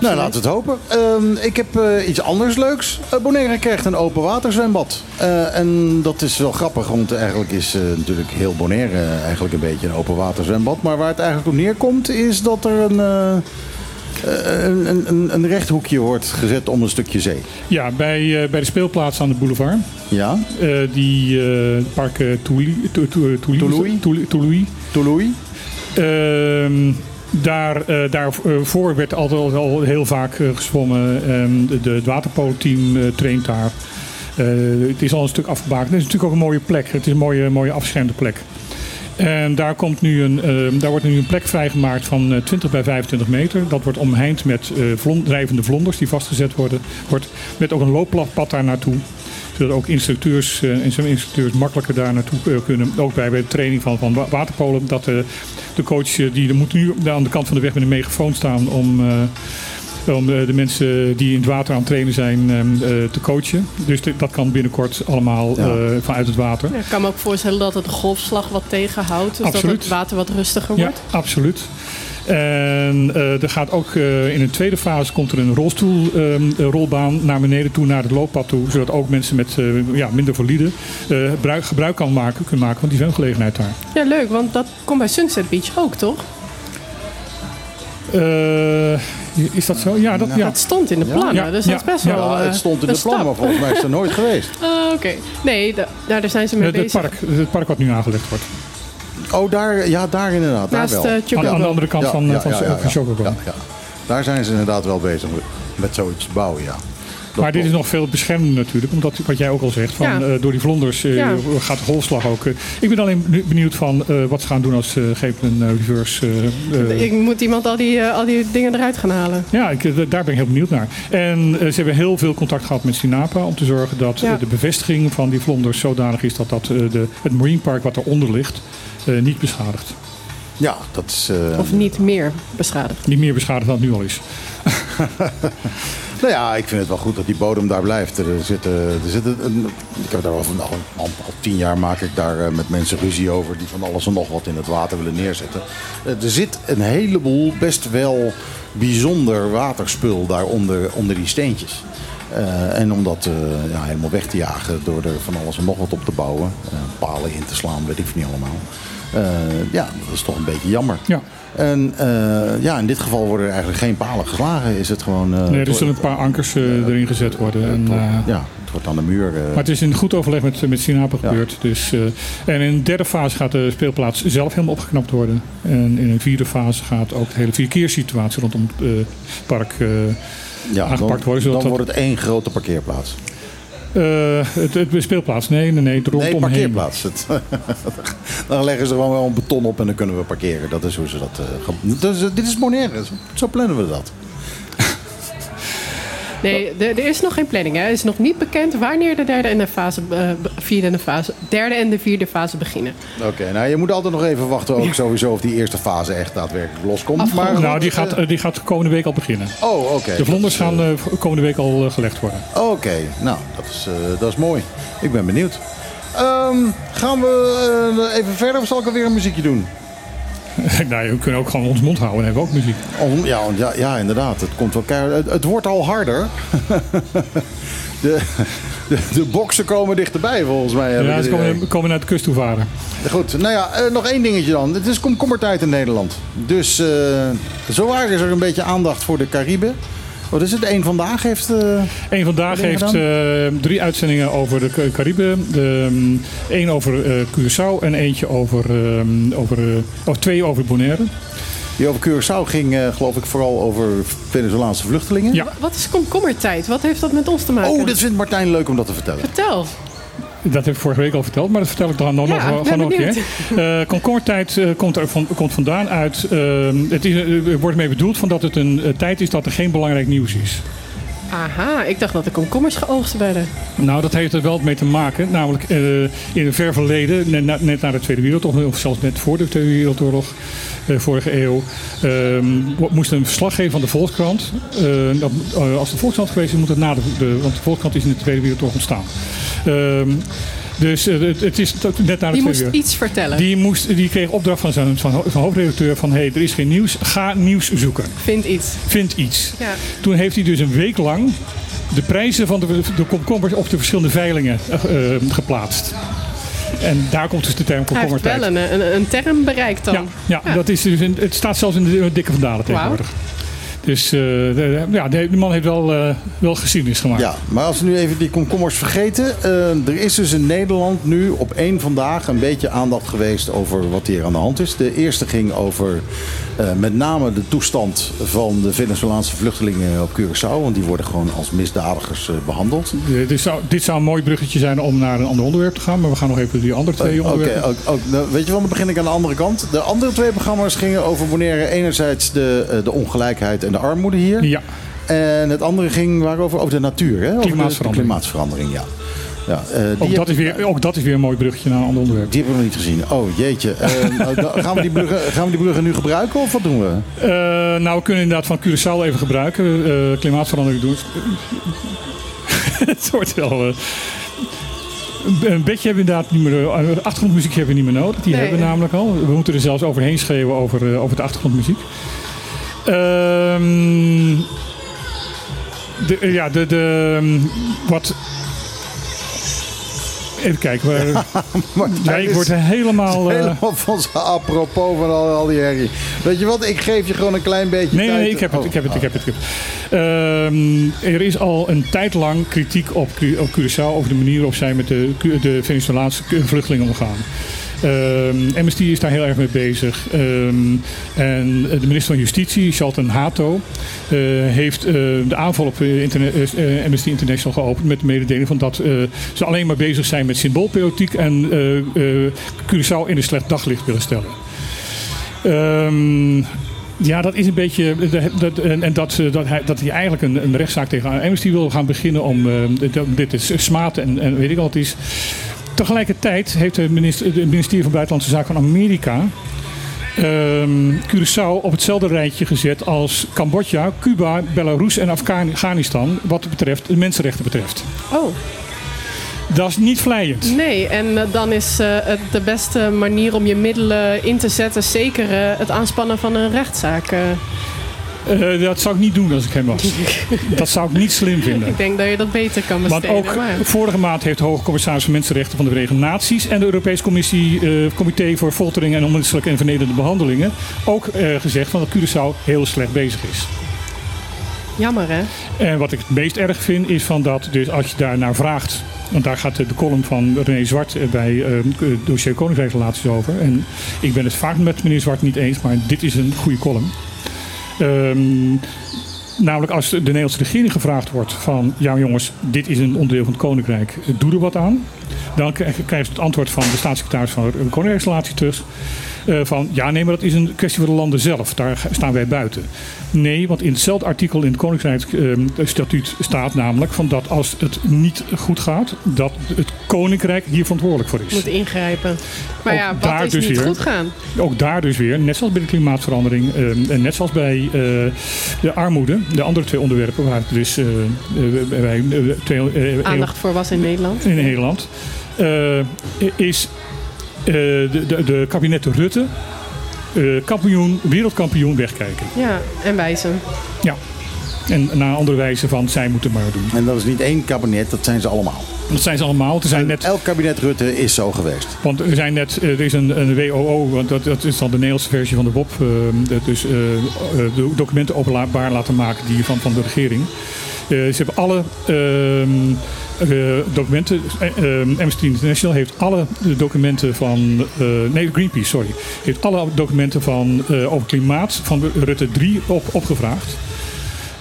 Nou, laten we het hopen. Uh, ik heb uh, iets anders leuks. Uh, Bonaire krijgt een open waterzwembad. Uh, en dat is wel grappig, want eigenlijk is natuurlijk heel Bonaire eigenlijk een beetje een open waterzwembad. Maar waar het eigenlijk op neerkomt is dat er een... Een, een, een, rechthoekje wordt gezet om een stukje zee. Ja, bij, bij de speelplaats aan de boulevard. Ja. die park Touloui. Touloui. Touloui. Ehm, daar, uh, daarvoor werd altijd al heel vaak uh, de, de, het waterpolo-team traint daar. het is al een stuk afgebakend. Het is natuurlijk ook een mooie plek. Het is een mooie, mooie afgeschermde plek. En daar, komt nu een, ehm, daar wordt nu een plek vrijgemaakt van 20 bij 25 meter. Dat wordt omheind met vlond, drijvende vlonders die vastgezet worden. Wordt, met ook een looppad daar naartoe zodat ook instructeurs en zo'n instructeurs makkelijker daar naartoe kunnen. Ook bij, bij de training van, van waterpolen. Dat de, de coach die moet nu aan de kant van de weg met een megafoon staan om om de, mensen die in het water aan het trainen zijn te coachen. Dus dat kan binnenkort allemaal vanuit het water. Ja, ik kan me ook voorstellen dat het de golfslag wat tegenhoudt. Dus absoluut. dat het water wat rustiger wordt. Ja, absoluut. En uh, er gaat ook uh, in een tweede fase komt er een rolstoelrolbaan um, naar beneden toe, naar het looppad toe. Zodat ook mensen met uh, ja, minder valide gebruik, gebruik kan maken, kunnen maken van die zwemgelegenheid daar. Ja, leuk, want dat komt bij Sunset Beach ook, toch? is dat zo? Ja, dat, ja. dat stond in de plannen. Ja, dus dat is best wel. Ja, het stond in de plannen, maar volgens mij is het er nooit geweest. Uh, <laughs> Oké. Nee, daar zijn ze mee het, bezig. Park, het park wat nu aangelegd wordt. Oh, daar, ja, daar inderdaad. Naast, daar wel. Uh, aan, aan, de andere kant van, ja, van, ja, van ja, Daar zijn ze inderdaad wel bezig met zoiets bouwen, ja. Dat maar dit is nog veel beschermender natuurlijk. Omdat wat jij ook al zegt, van, ja. uh, door die vlonders uh, ja. gaat de golfslag ook. Uh, ik ben alleen benieuwd van wat ze gaan doen als ze een reverse. ik moet iemand al die, al die dingen eruit gaan halen. Ja, ik, daar ben ik heel benieuwd naar. En ze hebben heel veel contact gehad met Sinapa om te zorgen dat de bevestiging van die vlonders zodanig is dat, dat de, het Marine Park wat eronder ligt niet beschadigt. Ja, dat is... of niet meer beschadigd. Niet meer beschadigd dan het nu al is. <laughs> Nou ja, ik vind het wel goed dat die bodem daar blijft. Er zitten, er zitten een, ik heb daar al, al, al, tien jaar maak ik daar eh, met mensen ruzie over die van alles en nog wat in het water willen neerzetten. Eh, er zit een heleboel best wel bijzonder waterspul daaronder onder die steentjes. Uh, en om dat ja, helemaal weg te jagen door er van alles en nog wat op te bouwen. Palen in te slaan, weet ik niet allemaal. ja, dat is toch een beetje jammer. Ja. En uh, ja, in dit geval worden er eigenlijk geen palen geslagen. Is het gewoon, uh, nee, er zullen een paar ankers uh, erin gezet worden. En, ja, het wordt aan de muur. maar het is in goed overleg met, met Sinapa gebeurd. Dus, en in de derde fase gaat de speelplaats zelf helemaal opgeknapt worden. En in een vierde fase gaat ook de hele verkeerssituatie rondom het park ja, aangepakt dan, worden. Dan wordt het één grote parkeerplaats. Het, het, speelplaats, nee, nee, nee, het rondom Nee, parkeerplaats. Het, <laughs> dan leggen ze gewoon wel een beton op en dan kunnen we parkeren. Dat is hoe ze dat... Uh, dit is Bonaire, zo plannen we dat. Nee, er is nog geen planning. Hè. Het is nog niet bekend wanneer de derde en de fase, uh, vierde en de fase, derde en de vierde fase beginnen. Oké, nou je moet altijd nog even wachten ook sowieso of die eerste fase echt daadwerkelijk loskomt. Maar nou, die gaat, uh, die gaat komende week al beginnen. Oh, oké. De vlonders gaan uh, komende week al gelegd worden. Oké, nou dat is, dat is mooi. Ik ben benieuwd. Um, gaan we even verder of zal ik alweer een muziekje doen? <laughs> nou, we kunnen ook gewoon ons mond houden en hebben ook muziek. ja, ja, ja, inderdaad. Het, komt wel keihard, het, wordt al harder. <laughs> de, de, de boksen komen dichterbij volgens mij. Ja, ze komen, komen naar de kust toe varen. Goed, nou ja, uh, nog één dingetje dan. Het is komkommertijd in Nederland. Dus uh, zowaar is er een beetje aandacht voor de Cariben. Wat is het? Eén Vandaag heeft... Uh, Eén Vandaag heeft uh, drie uitzendingen over de Cariben. Eén um, over uh, Curaçao en eentje over, um, over of twee over Bonaire. Die over Curaçao ging, geloof ik, vooral over Venezolaanse vluchtelingen. Ja. Wat is komkommertijd? Wat heeft dat met ons te maken? Oh, dat vindt Martijn leuk om dat te vertellen. Vertel. Dat heb ik vorige week al verteld, maar dat vertel ik dan nog, ja, nog, gewoon een keer. Uh, komkommertijd uh, komt, er van, komt vandaan uit. Uh, het is, er wordt mee bedoeld van dat het een tijd is dat er geen belangrijk nieuws is. Aha, ik dacht dat de komkommers geoogst werden. Nou, dat heeft er wel mee te maken. Namelijk in het ver verleden, net, net, na de Tweede Wereldoorlog, of zelfs net voor de Tweede Wereldoorlog, vorige eeuw, ehm, moest een verslaggever van de Volkskrant. als de Volkskrant geweest is, moet het na de, de, Want de Volkskrant is in de Tweede Wereldoorlog ontstaan. Ehm, dus uh, het, is net naar de Die moest iets vertellen. Die, moest, die kreeg opdracht van zijn, van, van hoofdredacteur van... hé, hey, er is geen nieuws, ga nieuws zoeken. Vind iets. Vind iets. Ja. Toen heeft hij dus een week lang de prijzen van de, de komkommers op de verschillende veilingen uh, geplaatst. En daar komt dus de term komkommertijd. Hij heeft wel een, een, term bereikt dan. Ja, ja, Dat is dus in, het staat zelfs in de dikke vandalen tegenwoordig. Dus uh, de, ja, de, man heeft wel, uh, wel geschiedenis gemaakt. Ja, maar als we nu even die komkommers vergeten. Uh, er is dus in Nederland nu op één vandaag een beetje aandacht geweest over wat hier aan de hand is. De eerste ging over met name de toestand van de Venezolaanse vluchtelingen op Curaçao. Want die worden gewoon als misdadigers behandeld. dit, zou, dit zou een mooi bruggetje zijn om naar een ander onderwerp te gaan. Maar we gaan nog even die andere twee onderwerpen. Oké, nou, weet je wel, dan begin ik aan de andere kant. De andere twee programma's gingen over wanneer enerzijds de, de ongelijkheid en de armoede hier. Ja. En het andere ging waarover? Over de natuur, hè? Over klimaatverandering. De, klimaatverandering, ja. Ja, uh, ook, dat is weer, ook dat is weer een mooi bruggetje naar een ander onderwerp. Die hebben we nog niet gezien. Oh jeetje. <laughs> Uh, gaan, we die bruggen, gaan we die bruggen nu gebruiken of wat doen we? Uh, nou, we kunnen inderdaad van Curaçao even gebruiken. klimaatverandering doen. <laughs> het wordt wel... Een beetje hebben we inderdaad niet meer. Achtergrondmuziek hebben we niet meer nodig. Die hebben we namelijk al. We moeten er zelfs overheen schreeuwen over, over de achtergrondmuziek. Ehm de, ja, de, de, wat Even kijken. Waar, <laughs> ik word helemaal... Uh... <laughs> Helemaal van zijn apropos van al, al, die herrie. Weet je wat? Ik geef je gewoon een klein beetje nee, tijd. Nee, ik heb het. Ik heb het, ik heb het, ik heb het. Uh, er is al een tijd lang kritiek op, op Curaçao over de manier waarop zij met de, de Venezolaanse vluchtelingen omgaan. Um, Amnesty is daar heel erg mee bezig. Um, en de minister van Justitie, Shalton Hato, uh, heeft uh, de aanval op Amnesty International geopend met de mededeling van dat ze alleen maar bezig zijn met symboolpolitiek en Curaçao in een slecht daglicht willen stellen. Um, ja, dat is een beetje. Dat, en dat, dat, hij, dat hij eigenlijk een, een rechtszaak tegen Amnesty wil gaan beginnen om dit te smaten en, en weet ik wat het is. Tegelijkertijd heeft het ministerie van Buitenlandse Zaken van Amerika um, Curaçao op hetzelfde rijtje gezet als Cambodja, Cuba, Belarus en Afghanistan wat betreft, de mensenrechten betreft. Oh. Dat is niet vlijend. Nee, en uh, dan is uh, het de beste manier om je middelen in te zetten zeker uh, het aanspannen van een rechtszaak. Uh, dat zou ik niet doen als ik hem was. <laughs> dat zou ik niet slim vinden. Ik denk dat je dat beter kan besteden. Want ook maar. vorige maand heeft de Hoge Commissaris voor Mensenrechten van de Verenigde Naties en de Europese Commissie, uh, Comité voor Foltering en Onmenselijke en Vernederende Behandelingen ook uh, gezegd van dat Curaçao heel slecht bezig is. Jammer hè? En wat ik het meest erg vind is van dat, dus als je daar naar vraagt, want daar gaat de column van René Zwart bij uh, dossier Koninkrijksrelaties over. En ik ben het vaak met meneer Zwart niet eens, maar dit is een goede column. Um, namelijk als de Nederlandse regering gevraagd wordt van... ja jongens, dit is een onderdeel van het Koninkrijk, doe er wat aan. Dan krijgt het antwoord van de staatssecretaris van de Koninkrijksrelatie terug... Uh, van ja, nee, maar dat is een kwestie voor de landen zelf. Daar staan wij buiten. Nee, want in hetzelfde artikel in het Koninkrijksstatuut uh, staat namelijk van dat als het niet goed gaat, dat het Koninkrijk hier verantwoordelijk voor is. Moet ingrijpen. Maar ja, wat daar is dus niet weer, goed gaan? Ook daar dus weer, net zoals bij de klimaatverandering uh, en net zoals bij de armoede, de andere twee onderwerpen waar het dus bij twee, aandacht voor was in Nederland. In Nederland. is de, de, de kabinetten Rutte uh, kampioen, wereldkampioen wegkijken. Ja, en wijzen. Ja. En naar andere wijze van zij moeten maar doen. En dat is niet één kabinet, dat zijn ze allemaal. Dat zijn ze allemaal. Er zijn net, elk kabinet Rutte is zo geweest. Want er, zijn net, er is een, een WOO, want dat, dat is dan de Nederlandse versie van de WOP. Uh, dus uh, de documenten openbaar laten maken die van, van de regering. ze hebben alle ehm, uh, documenten. Uh, Amnesty International heeft alle documenten van. nee, Greenpeace, sorry. Heeft alle documenten van, over klimaat van Rutte 3 op, opgevraagd.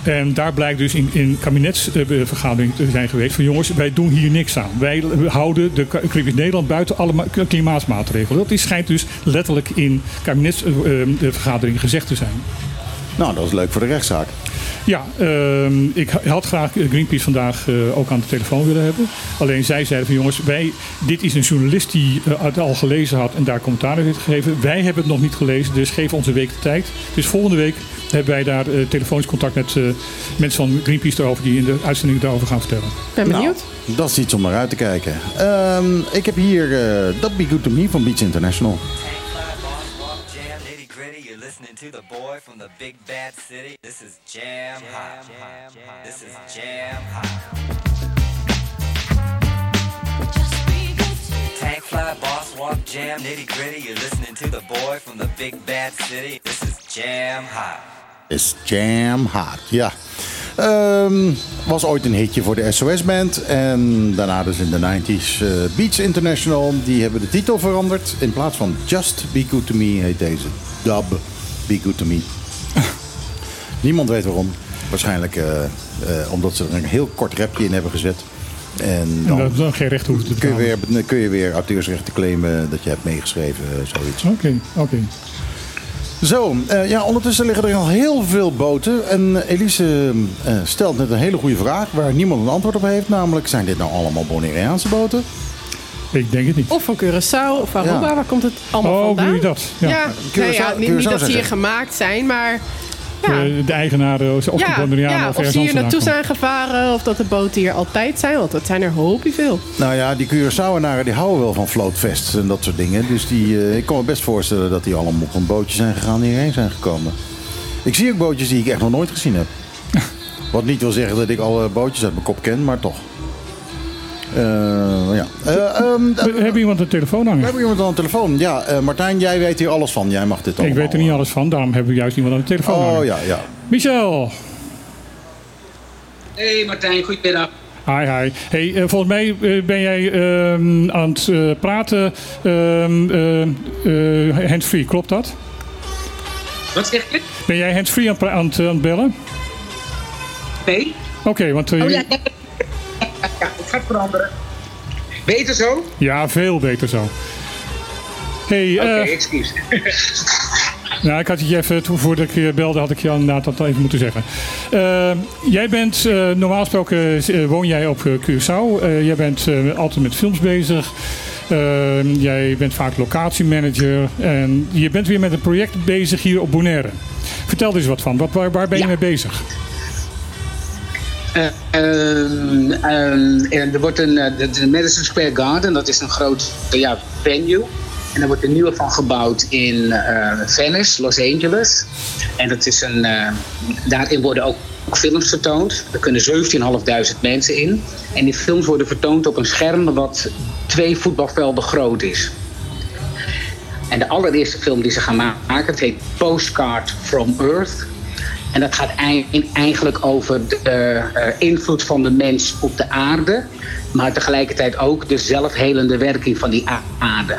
En daar blijkt dus in, in kabinetsvergadering te zijn geweest van jongens, wij doen hier niks aan. Wij houden de Nederland buiten alle klimaatmaatregelen. Dat is, schijnt dus letterlijk in kabinetsvergadering gezegd te zijn. Nou, dat is leuk voor de rechtszaak. Ja, ehm, ik had graag Greenpeace vandaag uh, ook aan de telefoon willen hebben. Alleen zij zeiden van jongens, wij, dit is een journalist die uh, het al gelezen had en daar commentaar heeft gegeven. Wij hebben het nog niet gelezen, dus geef ons een week de tijd. Dus volgende week hebben wij daar uh, telefonisch contact met mensen van Greenpeace erover die in de uitzending daarover gaan vertellen. Ben benieuwd. Nou, dat is iets om naar uit te kijken. Um, ik heb hier Dat Be Good To Me van Beach International. To the boy from the big bad city. This is Jam Hot. This is Jam Hot. Tank fly, boss walk, jam, nitty gritty. You're listening to the boy from the big bad city. This is Jam Hot. Is Jam Hot, ja. Um, was ooit een hitje voor de SOS-band. En daarna dus in de 90s uh, eh, Beats International. Die hebben de titel veranderd. In plaats van Just Be Good To Me heet deze Dub. Be Good To Me. <laughs> Niemand weet waarom. Waarschijnlijk uh, uh, omdat ze er een heel kort rapje in hebben gezet. En dan, en dan geen recht hoeft te kun je, weer, kun je weer auteursrechten claimen dat je hebt meegeschreven, eh, zoiets. Oké, oké. Zo, uh, ja, ondertussen liggen er al heel veel boten. En Elise uh, stelt net een hele goede vraag waar niemand een antwoord op heeft. Namelijk, zijn dit nou allemaal Bonaireaanse boten? Ik denk het niet. Of van Curaçao of Aruba. Ja. Waar komt het allemaal oh, vandaan? Oh, dat? Ja, ja, nou ja niet, niet, dat ze hier gemaakt zijn, maar... Ja. De, de eigenaren of ja, de ja, of, of ze hier naartoe zijn gevaren of dat de boten hier altijd zijn. Want dat zijn er hoopje veel. Nou ja, die Curaçaoenaren die houden wel van floatfests en dat soort dingen. Dus die, uh, ik kan me best voorstellen dat die allemaal op een bootje zijn gegaan die hierheen zijn gekomen. Ik zie ook bootjes die ik echt nog nooit gezien heb. <laughs> Wat niet wil zeggen dat ik alle bootjes uit mijn kop ken, maar toch. Uh, ja. Uh, um, Heb je iemand een telefoon hangen? We hebben iemand aan de telefoon. Ja, uh, Martijn, jij weet hier alles van. Jij mag dit allemaal. Ik weet er niet alles van, daarom hebben we juist iemand aan de telefoon oh, hangen. ja, ja. Michel. Hey Martijn, goedemiddag. Hi, hi. Hey, uh, volgens mij uh, ben jij uh, aan het praten ehm, hands-free, klopt dat? Wat zeg je? Ben jij hands-free aan, aan, aan, het bellen? Nee. Oké, okay, want... oh, ja, ja, het gaat veranderen. Beter zo? Ja, veel beter zo. Hey, Oké, okay, uh, excuus. <laughs> Nou, ik had je even, voordat ik je belde, had ik je inderdaad dat even moeten zeggen. Uh, jij bent, uh, normaal gesproken woon jij op Curaçao. jij bent altijd met films bezig. jij bent vaak locatiemanager. En je bent weer met een project bezig hier op Bonaire. Vertel er eens wat van. Wat, waar, waar ben je ja. mee bezig? Uh, er wordt een, uh, de Madison Square Garden, dat is een groot ja, venue. En er wordt een nieuwe van gebouwd in uh, Venice, Los Angeles. En dat is een, daarin worden ook films vertoond. Er kunnen 17.500 mensen in. En die films worden vertoond op een scherm wat twee voetbalvelden groot is. En de allereerste film die ze gaan maken, het heet Postcard from Earth. En dat gaat eigenlijk over de uh, invloed van de mens op de aarde, maar tegelijkertijd ook de zelfhelende werking van die aarde.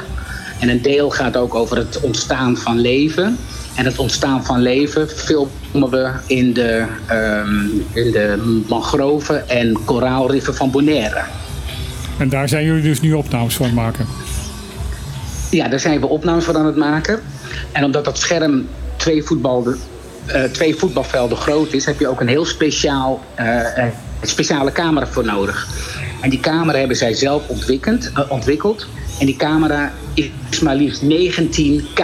En een deel gaat ook over het ontstaan van leven. En het ontstaan van leven filmen we in de, um, in de mangroven en koraalriffen van Bonaire. En daar zijn jullie dus nu opnames van maken? Ja, daar zijn we opnames van aan het maken. En omdat dat scherm twee, voetbal, uh, twee voetbalvelden groot is, heb je ook een heel speciaal, uh, speciale camera voor nodig. En die camera hebben zij zelf ontwikkeld. Ontwikkeld. En die camera is maar liefst 19K.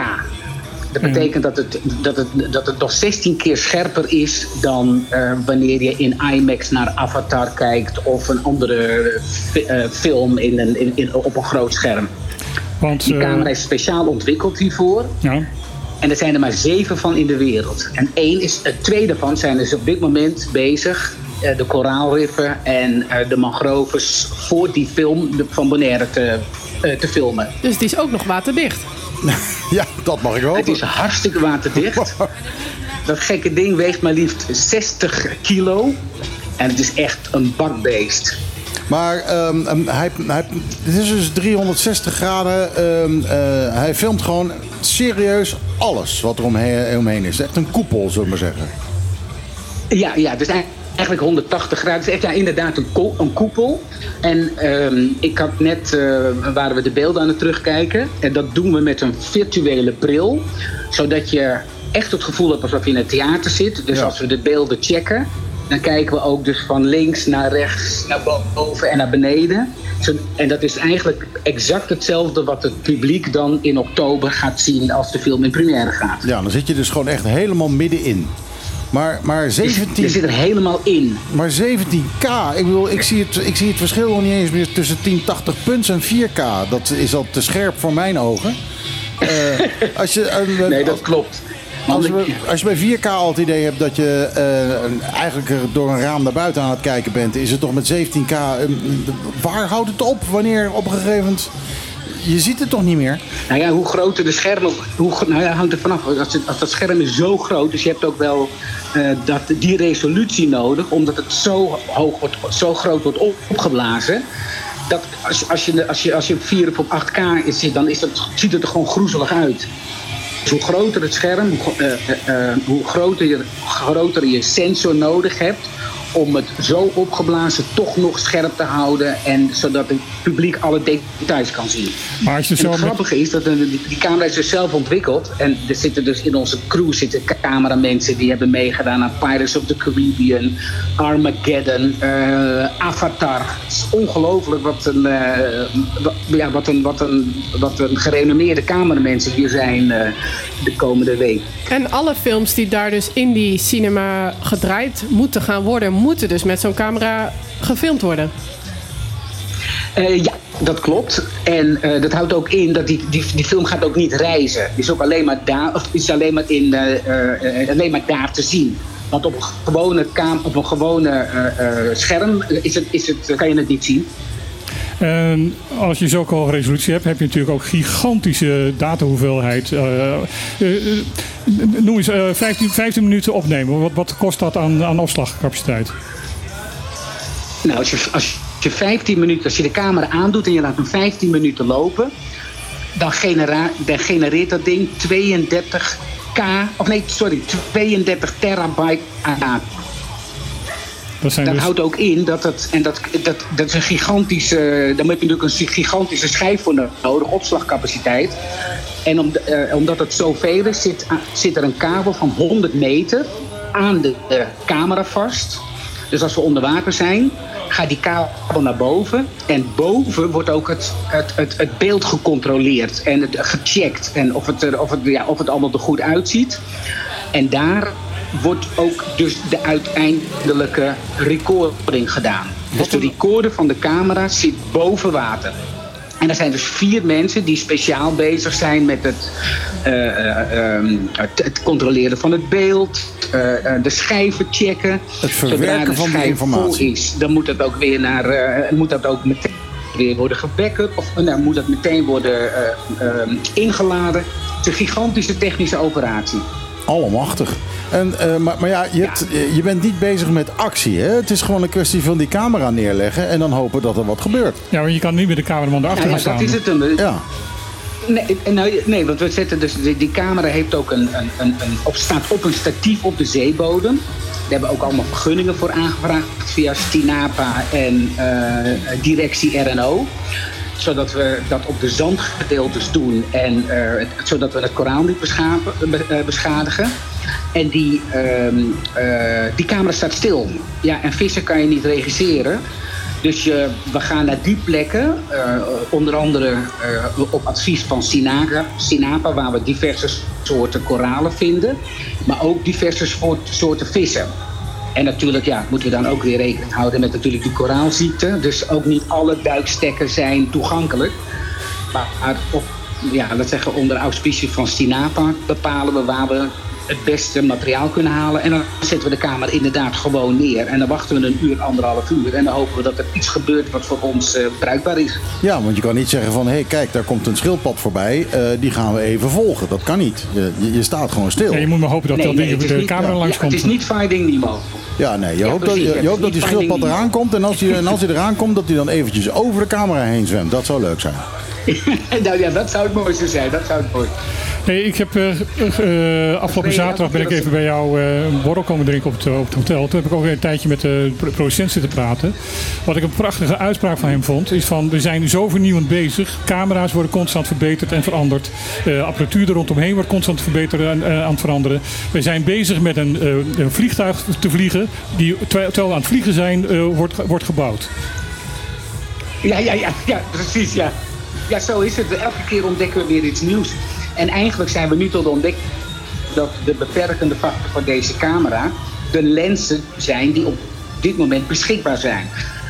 Dat betekent dat het, dat, het, dat het nog 16 keer scherper is dan uh, wanneer je in IMAX naar Avatar kijkt of een andere uh, film in een, in, in, op een groot scherm. Want, die camera is speciaal ontwikkeld hiervoor. Ja. En er zijn er maar zeven van in de wereld. En één is, het tweede van zijn dus op dit moment bezig de koraalriffen en de mangroves voor die film van Bonaire te, te filmen. Dus die is ook nog waterdicht? <laughs> ja, dat mag ik hopen. Het is hartstikke waterdicht. <laughs> dat gekke ding weegt maar liefst 60 kilo. En het is echt een bakbeest. Maar um, hij, hij, het is dus 360 graden. Um, uh, hij filmt gewoon serieus alles wat er omheen, is. Echt een koepel, zullen we maar zeggen. Ja, ja dus eigenlijk 180 graden. Het is echt ja, inderdaad een, ko een koepel. En um, ik had net, uh, waren we de beelden aan het terugkijken. En dat doen we met een virtuele bril. Zodat je echt het gevoel hebt alsof je in het theater zit. Dus ja. als we de beelden checken, dan kijken we ook dus van links naar rechts, naar boven en naar beneden. En dat is eigenlijk exact hetzelfde wat het publiek dan in oktober gaat zien als de film in première gaat. Ja, dan zit je dus gewoon echt helemaal middenin. Maar, maar 17... Je zit er helemaal in. Maar 17K, ik bedoel, ik zie het, ik zie het verschil nog niet eens meer tussen 1080 punts en 4K. Dat is al te scherp voor mijn ogen. Uh, <laughs> als je, uh, nee, dat klopt. Als, we, als, je bij 4K al het idee hebt dat je uh, eigenlijk door een raam naar buiten aan het kijken bent, is het toch met 17K. waar houdt het op? Wanneer op een gegeven moment je ziet het toch niet meer? Nou ja, hoe groter de schermen, hoe, nou ja, hangt er vanaf. Als, het, als dat scherm is zo groot, dus je hebt ook wel uh, dat, die resolutie nodig, omdat het zo, hoog wordt, zo groot wordt opgeblazen. Dat als, als, je, als, je, als je op 4 of op 8K zit, dan is dat, ziet het er gewoon groezelig uit. Hoe groter het scherm, hoe, uh, uh, hoe groter, je, groter je sensor nodig hebt om het zo opgeblazen toch nog scherp te houden. En zodat het publiek alle details kan zien. Maar als je zo en het grappige is dat die, die camera is dus zelf ontwikkeld. En er zitten dus in onze crew zitten cameramensen die hebben meegedaan aan Pirates of the Caribbean, Armageddon, uh, Avatar. Het is ongelooflijk wat een, uh, wat, ja, wat, een, wat, een, wat een gerenommeerde cameramensen hier zijn uh, de komende week. En alle films die daar dus in die cinema gedraaid moeten gaan worden, moeten dus met zo'n camera gefilmd worden. Uh, ja, dat klopt. En uh, dat houdt ook in dat die, die, die film gaat ook niet reizen. Is ook alleen maar daar, of is alleen maar, in, uh, alleen maar daar te zien. Want op een gewone, kaam, op een gewone scherm is het, is het, kan je het niet zien. En als je zulke hoge resolutie hebt, heb je natuurlijk ook gigantische datahoeveelheid. Uh, uh, noem eens, 15, 15 minuten opnemen. Wat, wat kost dat aan, aan opslagcapaciteit? Nou, als je, als je 15 minuten, als je de camera aandoet en je laat hem 15 minuten lopen, dan, genereert dat ding 32k, of nee, sorry, 32 terabyte aan data. Dat, dat dus... houdt ook in dat het, en dat, dat, dat is een gigantische, daar heb je natuurlijk een gigantische schijf voor nodig, opslagcapaciteit. En om, uh, omdat het zoveel is, zit, zit er een kabel van 100 meter aan de, de camera vast. Dus als we onder water zijn, gaat die kabel naar boven. En boven wordt ook het, het, het, het beeld gecontroleerd en het, gecheckt. En of het, er, of, het, ja, of het allemaal er goed uitziet. En daar wordt ook dus de uiteindelijke recording gedaan. Dus de recorder van de camera zit boven water. En er zijn dus vier mensen die speciaal bezig zijn met het, uh, uh, het, het, controleren van het beeld, uh, de schijven checken. Het verwerken de van de informatie. is, dan moet dat ook weer naar, moet dat ook meteen weer worden gebackup of nou, moet dat meteen worden ingeladen. Het is een gigantische technische operatie. Allemachtig. En, uh, maar, maar ja, je, hebt, je bent niet bezig met actie. Hè? Het is gewoon een kwestie van die camera neerleggen en dan hopen dat er wat gebeurt. Ja, want je kan niet met de cameraman erachter ja, ja, staan. Dat is het. Ja. Nee, nou, nee, want we zetten dus, die, die camera heeft ook een, een, een, een, op, staat op een statief op de zeebodem. Daar hebben we ook allemaal vergunningen voor aangevraagd via Stinapa en uh, directie RNO zodat we dat op de zandgedeeltes doen en uh, zodat we het koraal niet beschadigen. En die, uh, die camera staat stil. Ja, en vissen kan je niet regisseren. Dus we gaan naar die plekken, onder andere op advies van Sinaga, Sinapa, waar we diverse soorten koralen vinden, maar ook diverse soorten vissen. En natuurlijk ja, moeten we dan ook weer rekening houden met natuurlijk die koraalziekte. Dus ook niet alle duikstekken zijn toegankelijk. Maar op, ja, laten zeggen, onder auspicie van Sinapa bepalen we waar we het beste materiaal kunnen halen. En dan zetten we de kamer inderdaad gewoon neer. En dan wachten we een uur, anderhalf uur. En dan hopen we dat er iets gebeurt wat voor ons uh, bruikbaar is. Ja, want je kan niet zeggen van... hé, hey, kijk, daar komt een schildpad voorbij. Uh, die gaan we even volgen. Dat kan niet. Je, je staat gewoon stil. Ja, je moet maar hopen dat nee, dat nee, de camera langs ja, komt. Het is niet Finding Nemo. Ja, nee. Je ja, hoopt precies, dat, je, je hoopt dat die schildpad eraan komt. En als, en als hij eraan komt, dat hij dan eventjes over de camera heen zwemt. Dat zou leuk zijn. <laughs> nou ja, dat zou het mooiste zijn. Dat zou het mooiste Nee, ik heb uh, uh, afgelopen zaterdag ben ik even bij jou uh, een borrel komen drinken op het, op het, hotel. Toen heb ik ook weer een tijdje met de producent zitten praten. Wat ik een prachtige uitspraak van hem vond, is van we zijn zo vernieuwend bezig. Camera's worden constant verbeterd en veranderd. apparatuur er rondomheen wordt constant verbeterd en aan het veranderen. We zijn bezig met een, een vliegtuig te vliegen die terwijl we aan het vliegen zijn, wordt, wordt gebouwd. Ja, ja, ja, ja, precies, ja. Ja, zo is het. Elke keer ontdekken we weer iets nieuws. En eigenlijk zijn we nu tot ontdekt dat de beperkende factor van deze camera de lenzen zijn die op dit moment beschikbaar zijn.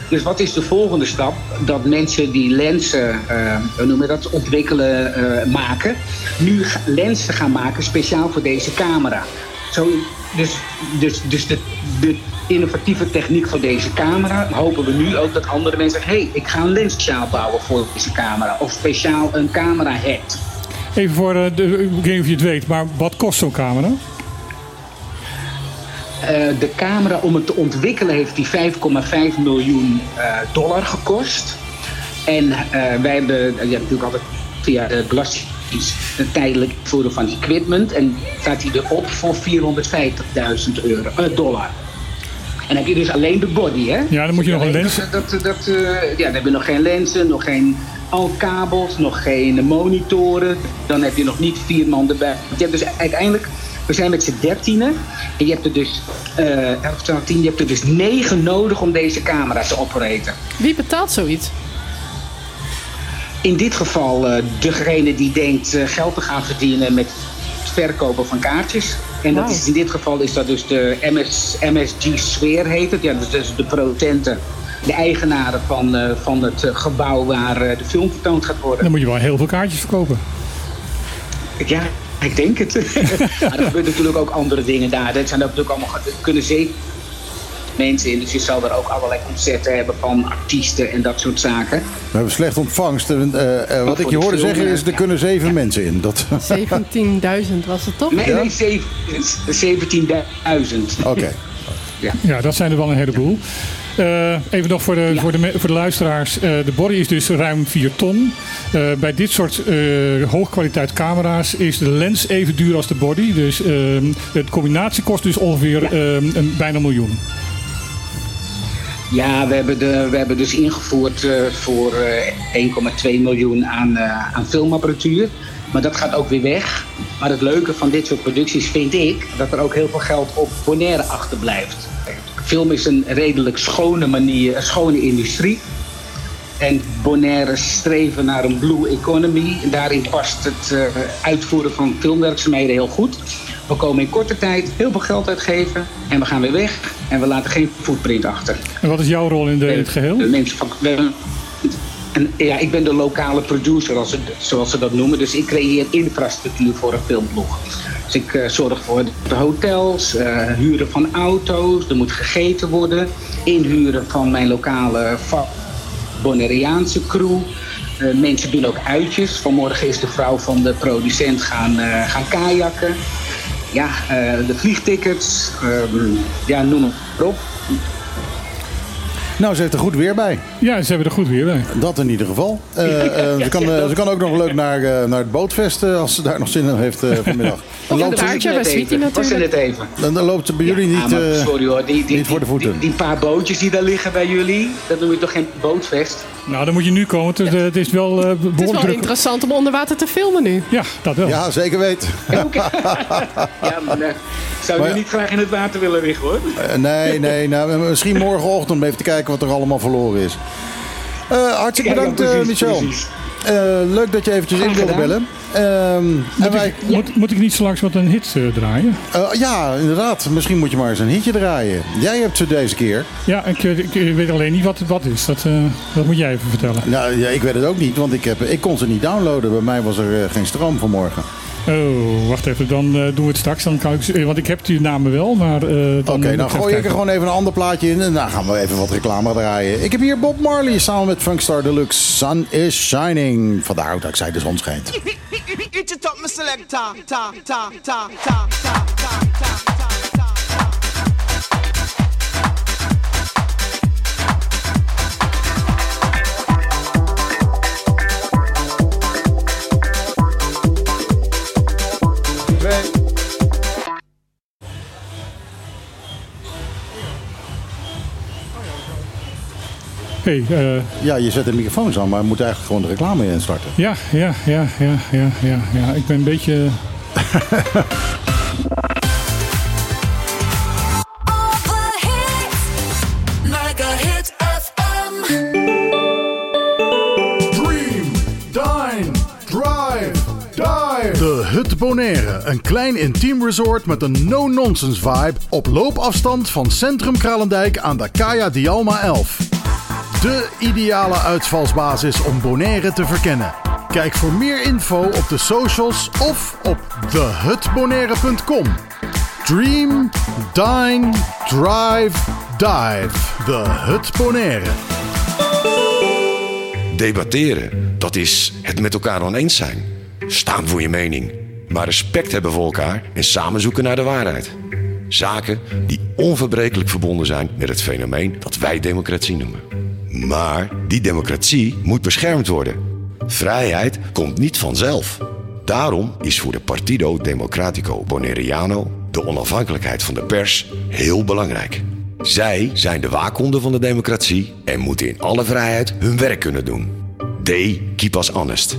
Dus wat is de volgende stap? Dat mensen die lenzen, uh, dat, ontwikkelen, uh, maken, nu lenzen gaan maken speciaal voor deze camera. Zo, dus dus, dus de, de innovatieve techniek van deze camera hopen we nu ook dat andere mensen zeggen: hé, hey, ik ga een lens speciaal bouwen voor deze camera. Of speciaal een camera head. Even voor, uh, de, ik weet niet of je het weet, maar wat kost zo'n camera? Uh, de camera om het te ontwikkelen heeft die 5,5 miljoen uh, dollar gekost. En uh, wij hebben ja, natuurlijk altijd via de belastingdienst een tijdelijk voeren van equipment. En staat hij erop voor 450.000 euro, dollar. En heb je dus alleen de body, hè? Ja, dan moet je nog een lens. Dat, dat, dat, ja, dan heb je nog geen lenzen, nog geen al kabels, nog geen monitoren. Dan heb je nog niet vier man erbij. Je hebt dus uiteindelijk, we zijn met z'n dertienen. En je hebt er dus, uh, 11, 12, 10, je hebt er dus negen nodig om deze camera te operaten. Wie betaalt zoiets? In dit geval uh, degene die denkt uh, geld te gaan verdienen met het verkopen van kaartjes. En dat is, in dit geval is dat dus de MS, MSG Sfeer heet het. Ja, dus, dus de producenten de eigenaren van, uh, van het eh, gebouw waar uh, de film vertoond gaat worden. Dan moet je wel heel veel kaartjes verkopen. Ja, ik denk het. <laughs> maar er gebeuren natuurlijk ook andere dingen daar. Dat zijn ook natuurlijk allemaal, kunnen zeker mensen in. Dus je zal er ook allerlei concerten hebben van artiesten en dat soort zaken. We hebben slecht ontvangst. Uh, uh, wat ik je hoorde zeggen is, er kunnen zeven mensen in. Dat... 17.000 was het toch? Nee, nee 17.000. Oké. Ja. ja, dat zijn er wel een heleboel. Uh, even nog voor de, ja. voor de, voor de luisteraars. Uh, de body is dus ruim 4 ton. Uh, bij dit soort hoogkwaliteit camera's is de lens even duur als de body. Dus de combinatie kost dus ongeveer ja. een, bijna een miljoen. Ja, we hebben, de, we hebben dus ingevoerd voor 1,2 miljoen aan, aan filmapparatuur. Maar dat gaat ook weer weg. Maar het leuke van dit soort producties vind ik dat er ook heel veel geld op Bonaire achterblijft. Film is een redelijk schone manier, een schone industrie. En Bonaire streven naar een blue economy. En daarin past het uh, uitvoeren van filmwerkzaamheden heel goed. We komen in korte tijd heel veel geld uitgeven en we gaan weer weg. En we laten geen footprint achter. En wat is jouw rol in, de, in het geheel? De mensen van, en, ja, ik ben de lokale producer, als zoals ze dat noemen. Dus ik creëer infrastructuur voor een filmploeg. Dus ik uh, zorg voor de hotels, uh, huren van auto's, er moet gegeten worden. Inhuren van mijn lokale Bonaireaanse crew. Uh, mensen doen ook uitjes. Vanmorgen is de vrouw van de producent gaan, gaan kajakken. Ja, de vliegtickets, ehm, ja, noem maar op. Nou, ze heeft er goed weer bij. Ja, ze hebben er goed weer bij. Dat in ieder geval. Uh, uh, <laughs> ze, kan, uh, ze kan ook nog leuk naar, naar het bootfest als ze daar nog zin in heeft vanmiddag. <laughs> Dan loopt ze bij Sweetie natuurlijk. even. Dan, dan loopt ze bij jullie niet, ja, sorry hoor, die, die, niet voor de voeten. Die, die, paar bootjes die daar liggen bij jullie, dat noem je toch geen bootfest? Nou, dan moet je nu komen. Het, het is wel behoorlijk Het is wel druk. interessant om onder water te filmen nu. Ja, dat wel. Ja, zeker weet. <laughs> ja, maar zou je niet graag in het water willen liggen hoor. nee, nee. Nou, misschien morgenochtend om even te kijken wat er allemaal verloren is. Uh, hartstikke bedankt, uh, Michel. Uh, leuk dat je eventjes in wilde bellen. Ehm, moet, wij... ik, moet, moet, ik niet zo langs wat een hit draaien? ja, inderdaad. Misschien moet je maar eens een hitje draaien. Jij hebt ze deze keer. Ja, ik, ik weet alleen niet wat het is. Dat, dat moet jij even vertellen. Nou, ja, ik weet het ook niet, want ik, heb, ik kon ze niet downloaden. Bij mij was er geen stroom vanmorgen. Oh, wacht even. Dan uh, doen we het straks. Dan kan ik, eh, want ik heb die namen wel, maar... Uh, Oké, okay, dan gooi ik er gewoon even een ander plaatje in. En dan gaan we even wat reclame draaien. Ik heb hier Bob Marley samen met Funkstar Deluxe. Sun is Shining. Vandaar dat ik zei de zon schijnt. <laughs> Hey, uh... Ja, je zet de microfoons aan, maar we moeten eigenlijk gewoon de reclame instarten. Ja, ja, ja, ja, ja, ja, ja. Ik ben een beetje... Hut Bonaire, een klein intiem resort met een no-nonsense vibe op loopafstand van Centrum Kralendijk aan de Kaya Dialma 11. De ideale uitvalsbasis om Bonaire te verkennen. Kijk voor meer info op de socials of op thehutbonaire.com. Dream, dine, drive, dive. The Hut Bonaire. Debatteren, dat is het met elkaar oneens zijn. Staan voor je mening. Maar respect hebben voor elkaar en samen zoeken naar de waarheid. Zaken die onverbrekelijk verbonden zijn met het fenomeen dat wij democratie noemen. Maar die democratie moet beschermd worden. Vrijheid komt niet vanzelf. Daarom is voor de Partido Democratico Bonaireano de onafhankelijkheid van de pers heel belangrijk. Zij zijn de waakhonden van de democratie en moeten in alle vrijheid hun werk kunnen doen. They keep us honest.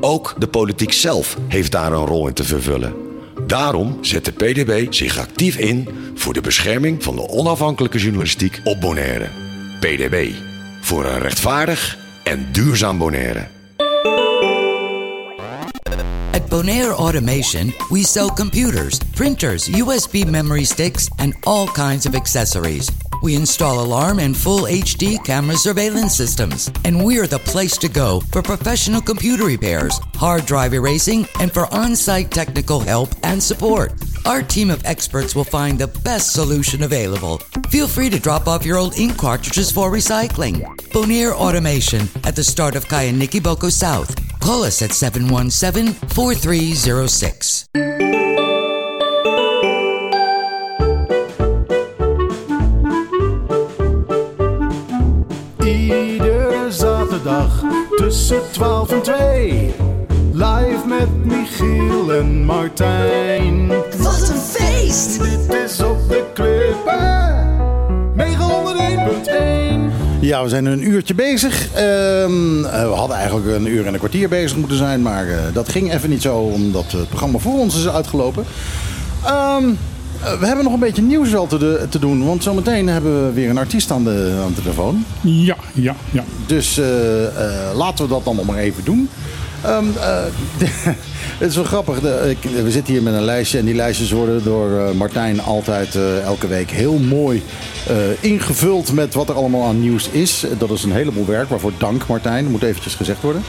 Ook de politiek zelf heeft daar een rol in te vervullen. Daarom zet de PDB zich actief in voor de bescherming van de onafhankelijke journalistiek op Bonaire. PDB voor een rechtvaardig en duurzaam Bonaire. At Bonaire Automation, we sell computers, printers, USB memory sticks, and all kinds of accessories. We install alarm and full HD camera surveillance systems. And we're the place to go for professional computer repairs, hard drive erasing, and for on site technical help and support. Our team of experts will find the best solution available. Feel free to drop off your old ink cartridges for recycling. Bonier Automation at the start of Kayaniki Boko South. Call us at 717 4306. zaterdag tussen 12 en 2. Live met Michiel en Martijn. Feest! Dit is op de Club 901.1. Ja, we zijn een uurtje bezig. Uh, we hadden eigenlijk een uur en een kwartier bezig moeten zijn. Maar uh, dat ging even niet zo, omdat het programma voor ons is uitgelopen. Um, eh, we hebben nog een beetje nieuws wel te, te doen. Want zometeen hebben we weer een artiest aan de, aan de telefoon. Ja, ja, ja. Dus uh, uh, laten we dat dan nog maar even doen. Um, <laughs> het is wel grappig. De, we zitten hier met een lijstje. En die lijstjes worden door Martijn altijd elke week heel mooi uh, ingevuld met wat er allemaal aan nieuws is. Dat is een heleboel werk, waarvoor dank Martijn, dat moet eventjes gezegd worden.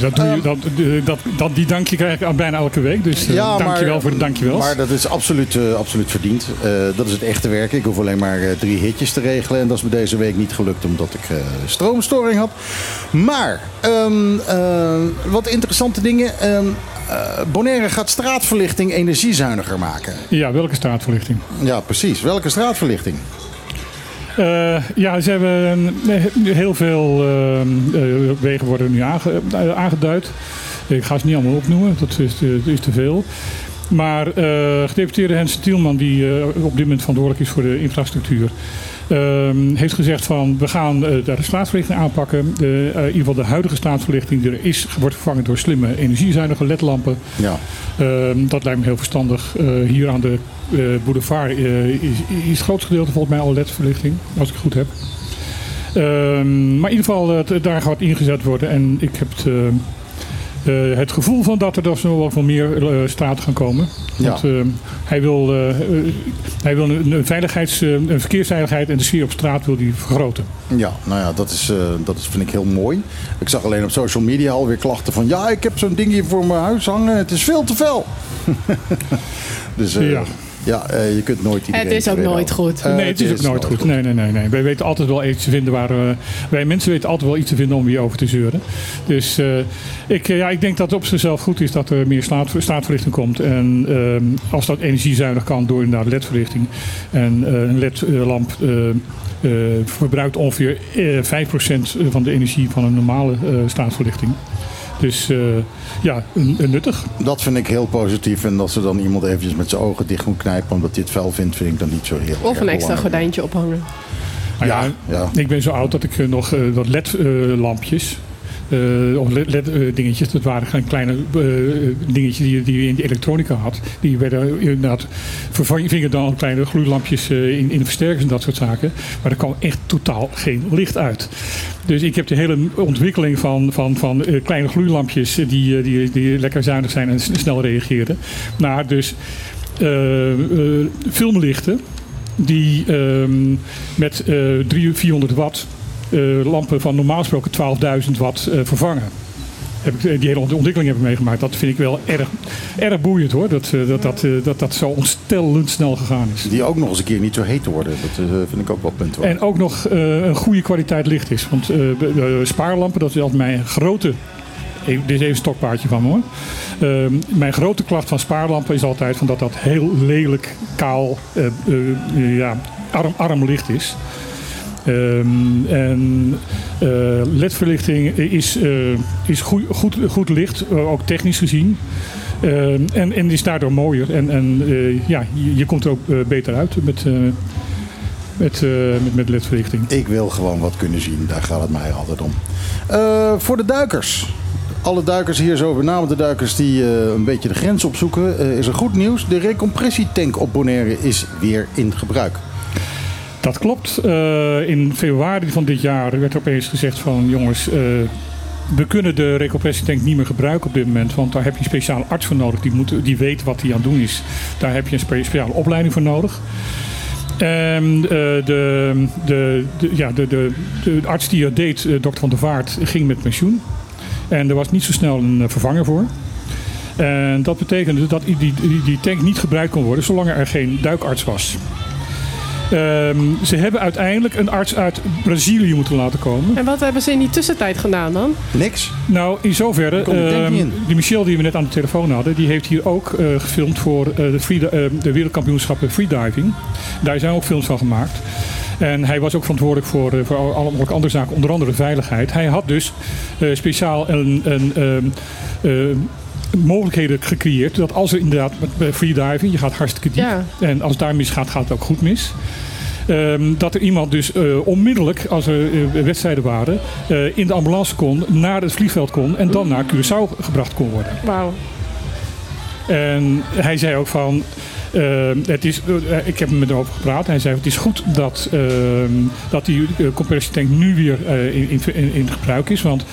dat doe je, um, dat, dat, dat, die dankje krijg ik bijna elke week, dus ja, dankjewel maar, voor de dankjewel. Maar dat is absoluut, absoluut verdiend. dat is het echte werk. Ik hoef alleen maar drie hitjes te regelen en dat is me deze week niet gelukt omdat ik stroomstoring had. Maar, um, wat interessante dingen. Um, Bonaire gaat straatverlichting energiezuiniger maken. Ja, welke straatverlichting? Ja, precies. Welke straatverlichting? ja, ze hebben heel veel wegen worden nu aangeduid. Ik ga ze niet allemaal opnoemen, dat is, dat is te veel. Maar gedeputeerde Hens Tielman, die op dit moment verantwoordelijk is voor de infrastructuur, heeft gezegd van we gaan uh, de staatsverlichting aanpakken. De, in ieder geval de huidige staatsverlichting die er is, wordt vervangen door slimme energiezuinige ledlampen. Ja. Ehm, dat lijkt me heel verstandig. hier aan de boulevard is, is het grootste gedeelte volgens mij al ledverlichting, als ik het goed heb. Ehm, maar in ieder geval, daar gaat ingezet worden. En ik heb het uh, het gevoel van dat er dus nog wel veel meer uh, straten gaan komen. Want uh, hij wil, hij wil een, een, veiligheids, een verkeersveiligheid en de sfeer op straat wil die vergroten. Ja, nou ja, dat, is, dat is, vind ik heel mooi. Ik zag alleen op social media alweer klachten van... ja, ik heb zo'n ding hier voor mijn huis hangen. Het is veel te fel. <laughs> dus ja. Ja, uh, je kunt nooit iedereen Het is ook nooit goed. Uh, nee, het is, ook nooit goed. Nee, nee, nee, nee. Wij weten altijd wel iets te vinden waar... Uh, wij mensen weten altijd wel iets te vinden om hier over te zeuren. Dus ik, ja, ik denk dat het op zichzelf goed is dat er meer straatverlichting komt. En ehm, als dat energiezuinig kan door inderdaad ledverlichting. En een ledlamp verbruikt ongeveer 5% van de energie van een normale staatsverlichting. Dus uh, ja, nuttig. Dat vind ik heel positief. En dat ze dan iemand eventjes met zijn ogen dicht moet knijpen omdat hij het fel vindt, vind ik dan niet zo heel Of een extra gordijntje ophangen. ja, ja, ik ben zo oud dat ik nog uh, wat LED-lampjes uh, of LED-dingetjes. Dat waren geen kleine uh, dingetjes die, die je in de elektronica had. Die werden inderdaad vervangen dan kleine gloeilampjes uh, in, in de versterkers en dat soort zaken. Maar er kwam echt totaal geen licht uit. Dus ik heb de hele ontwikkeling van, van, van kleine gloeilampjes die, die, die lekker zuinig zijn en snel reageren. Naar dus filmlichten die uh, met uh, 300, 400 watt lampen van normaal gesproken 12.000 watt vervangen. Heb ik, eh, die hele ontwikkeling heb ik meegemaakt. Dat vind ik wel erg, erg boeiend hoor. Dat dat, dat, dat, dat zo ontstellend snel gegaan is. Die ook nog eens een keer niet zo heet worden. Dat vind ik ook wel punt. En ook nog een goede kwaliteit licht is. Want spaarlampen, dat is altijd mijn grote dit is even een stokpaardje van me hoor. Uh, mijn grote klacht van spaarlampen is altijd van dat dat heel lelijk, kaal, uh, uh, ja, arm, arm licht is. Um, en uh, ledverlichting is, uh, is goed, goed, goed licht, uh, ook technisch gezien. Ehm, en, en is daardoor mooier. En, en ja, je, je, komt er ook beter uit met, met, met, met ledverlichting. Ik wil gewoon wat kunnen zien, daar gaat het mij altijd om. voor de duikers alle duikers hier zo, met name de duikers die een beetje de grens opzoeken, is er goed nieuws. De recompressietank op Bonaire is weer in gebruik. Dat klopt. Uh, in februari van dit jaar werd opeens gezegd van jongens, uh, we kunnen de recompressietank niet meer gebruiken op dit moment. Want daar heb je een speciale arts voor nodig. Die, moet, die weet wat hij aan het doen is. Daar heb je een speciale opleiding voor nodig. En uh, de, de, de, ja, de, de, de arts die dat deed, dokter Van der Vaart, ging met pensioen. En er was niet zo snel een vervanger voor. En dat betekende dat die, die tank niet gebruikt kon worden zolang er geen duikarts was. Um, ze hebben uiteindelijk een arts uit Brazilië moeten laten komen. En wat hebben ze in die tussentijd gedaan dan? Niks. Nou, in zoverre, um, die Michel die we net aan de telefoon hadden, die heeft hier ook uh, gefilmd voor uh, de, free, uh, de wereldkampioenschappen freediving. Daar zijn ook films van gemaakt. En hij was ook verantwoordelijk voor, voor alle andere zaken, onder andere veiligheid. Hij had dus speciaal een, een um, mogelijkheden gecreëerd. Dat als er inderdaad met freediving, je gaat hartstikke diep. En als daar misgaat, gaat het ook goed mis. Um, dat er iemand dus uh, onmiddellijk, als er uh, wedstrijden waren, uh, in de ambulance kon, naar het vliegveld kon en dan naar Curaçao gebracht kon worden. Wauw. En hij zei ook van, uh, het is, ik heb hem met erover gepraat. Hij zei: Het is goed dat, uh, dat die compressietank nu weer in, in, in, gebruik is. Want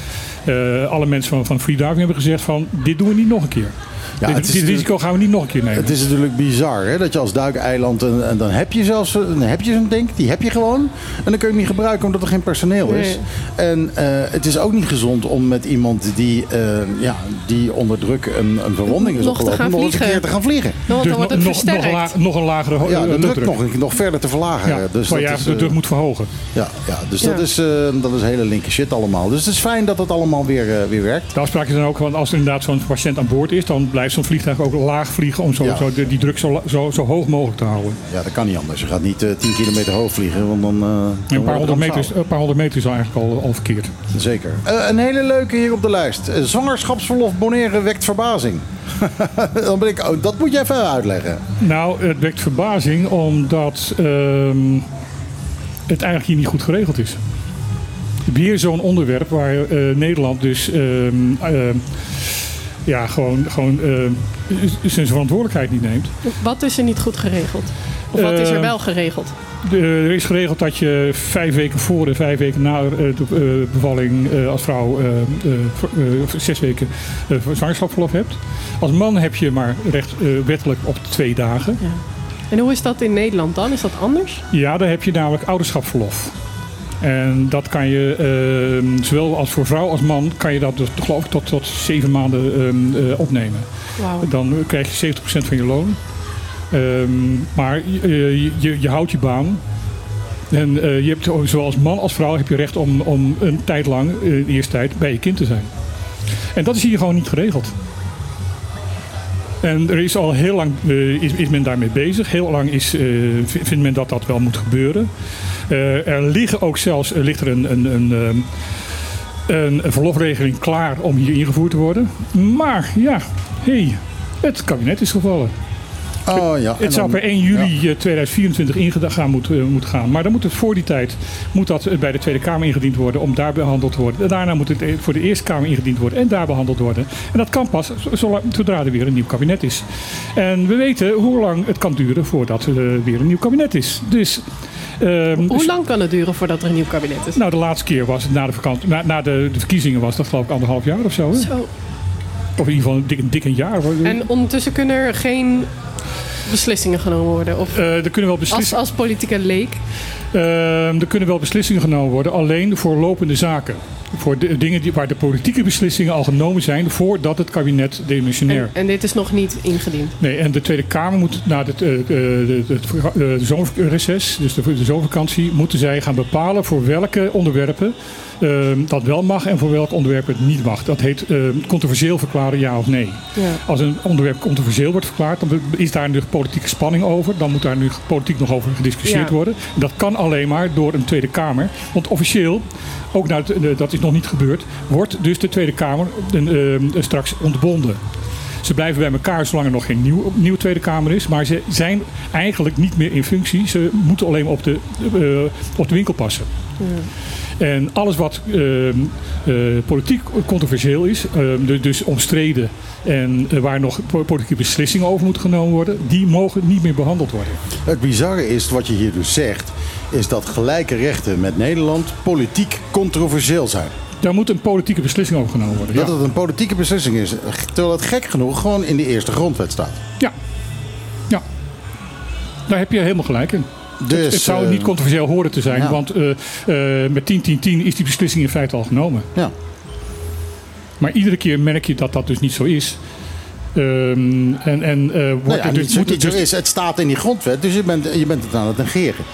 alle mensen van, van Freediving hebben gezegd: van dit doen we niet nog een keer. Ja, dit, dit risico gaan we niet nog een keer nemen. Het is natuurlijk bizar hè, dat je als duikeiland, en, en dan heb je zelfs dan heb je zo'n tank, die heb je gewoon. En dan kun je hem niet gebruiken omdat er geen personeel is. En uh, het is ook niet gezond om met iemand die, uh, ja, die onder druk een, een verwonding is opgelopen, nog eens een keer te gaan vliegen. Dan, dus wordt het nog, nog, een la, nog een lagere Ja, de druk nog, nog verder te verlagen. Ja, dus maar ja, de druk moet verhogen. Ja, ja dus ja. Dat, is, uh, dat is hele linker shit allemaal. Dus het is fijn dat het allemaal weer, weer werkt. De afspraak is dan ook, want als er inderdaad zo'n patiënt aan boord is, dan blijft zo'n vliegtuig ook laag vliegen om zo, zo die druk zo, zo, zo, hoog mogelijk te houden. Ja, dat kan niet anders. Je gaat niet uh, 10 kilometer hoog vliegen, want dan... een, paar honderd meter, is, een paar honderd meter is eigenlijk al, al verkeerd. Zeker. een hele leuke hier op de lijst. zwangerschapsverlof boneren wekt verbazing. <laughs> dan ben ik, oh, dat moet je even uitleggen. Nou, het wekt verbazing omdat ehm, het eigenlijk hier niet goed geregeld is. Weer zo'n onderwerp waar uh, Nederland dus ehm, ehm, ja, gewoon, gewoon zijn verantwoordelijkheid niet neemt. Wat is er niet goed geregeld? Of wat is er wel geregeld? er is geregeld dat je vijf weken voor en vijf weken na de bevalling als vrouw zes weken zwangerschapsverlof hebt. Als man heb je maar recht wettelijk op twee dagen. Ja. En hoe is dat in Nederland dan? Is dat anders? Ja, dan heb je namelijk ouderschapsverlof. En dat kan je, uh, zowel als voor vrouw als man, kan je dat dus, geloof ik tot, tot zeven maanden uh, opnemen. Wow. Dan krijg je 70% van je loon. Um, maar je, je, je, houdt je baan. En uh, je hebt, zowel als man als vrouw heb je recht om, om een tijd lang, de eerste tijd, bij je kind te zijn. En dat is hier gewoon niet geregeld. En er is al heel lang uh, is, is, men daarmee bezig. Heel lang is, uh, vindt men dat dat wel moet gebeuren. Uh, er liggen ook zelfs ligt er een, een, een, een, een verlofregeling klaar om hier ingevoerd te worden. Maar ja, hey, het kabinet is gevallen. Oh, ja. Het zou per 1 juli 2024 ingegaan moeten, eh, moeten gaan. Maar dan moet het voor die tijd moet dat bij de Tweede Kamer ingediend worden om daar behandeld te worden. Daarna moet het voor de Eerste Kamer ingediend worden en daar behandeld worden. En dat kan pas zodra er weer een nieuw kabinet is. En we weten hoe lang het kan duren voordat er weer een nieuw kabinet is. Dus Um, Hoe lang kan het duren voordat er een nieuw kabinet is? Nou, de laatste keer was het na de, vakantie, na, na de, de, verkiezingen was dat geloof ik anderhalf jaar of zo. Hè? Zo. Of in ieder geval een dik, een, dik een jaar. En ondertussen kunnen er geen beslissingen genomen worden? Of uh, er kunnen wel beslissingen... als, als politieke leek? Uh, er kunnen wel beslissingen genomen worden, alleen voor lopende zaken. Voor de, dingen die, waar de politieke beslissingen al genomen zijn voordat het kabinet demissionair. En, en dit is nog niet ingediend? Nee, en de Tweede Kamer moet na het de, de, de, zomerreces, dus de, de zomervakantie, moeten zij gaan bepalen voor welke onderwerpen Ehm, dat wel mag en voor welk onderwerp het niet mag. Dat heet uh, controversieel verklaren ja of nee. Ja. Als een onderwerp controversieel wordt verklaard, dan is daar nu politieke spanning over. Dan moet daar nu politiek nog over gediscussieerd worden. Dat kan alleen maar door een Tweede Kamer. Want officieel, ook nou, dat is nog niet gebeurd, wordt dus de Tweede Kamer uh, straks ontbonden. Ze blijven bij elkaar zolang er nog geen nieuw, nieuwe Tweede Kamer is. Maar ze zijn eigenlijk niet meer in functie. Ze moeten alleen op de, uh, op de winkel passen. Ja. En alles wat uh, uh, politiek controversieel is, uh, dus omstreden en eh, waar nog politieke beslissingen over moeten genomen worden, die mogen niet meer behandeld worden. Het bizarre is, wat je hier dus zegt, is dat gelijke rechten met Nederland politiek controversieel zijn. Daar moet een politieke beslissing over genomen worden. Dat het een politieke beslissing is, terwijl het gek genoeg gewoon in de eerste grondwet staat. Ja, ja. Daar heb je helemaal gelijk in. Dus, het, zou niet eh, controversieel horen te zijn, want uh, uh, met 10-10-10 is die beslissing in feite al genomen. Ja. Maar iedere keer merk je dat dat dus niet zo is. Um, en, en uh, wordt nou ja, dus, moet het, dus... is, het staat in die grondwet, dus je bent, je bent het aan het negeren.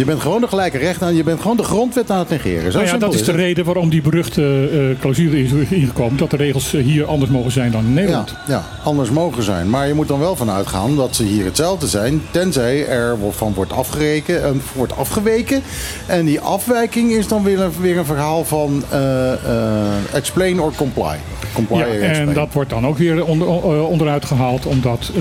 Je bent gewoon de gelijke rechten aan. Je bent gewoon de grondwet aan het negeren. Zo nou ja, dat is de reden waarom die beruchte uh, clausule is ingekomen. Dat de regels eh, hier anders mogen zijn dan in Nederland. Ja, ja, anders mogen zijn. Maar je moet dan wel vanuit gaan dat ze hier hetzelfde zijn. Tenzij er van wordt, afgereken, uh, wordt afgeweken. En die afwijking is dan weer een, weer een verhaal van uh, explain or comply. comply ja, en dat wordt dan ook weer onder, onderuit gehaald. Omdat,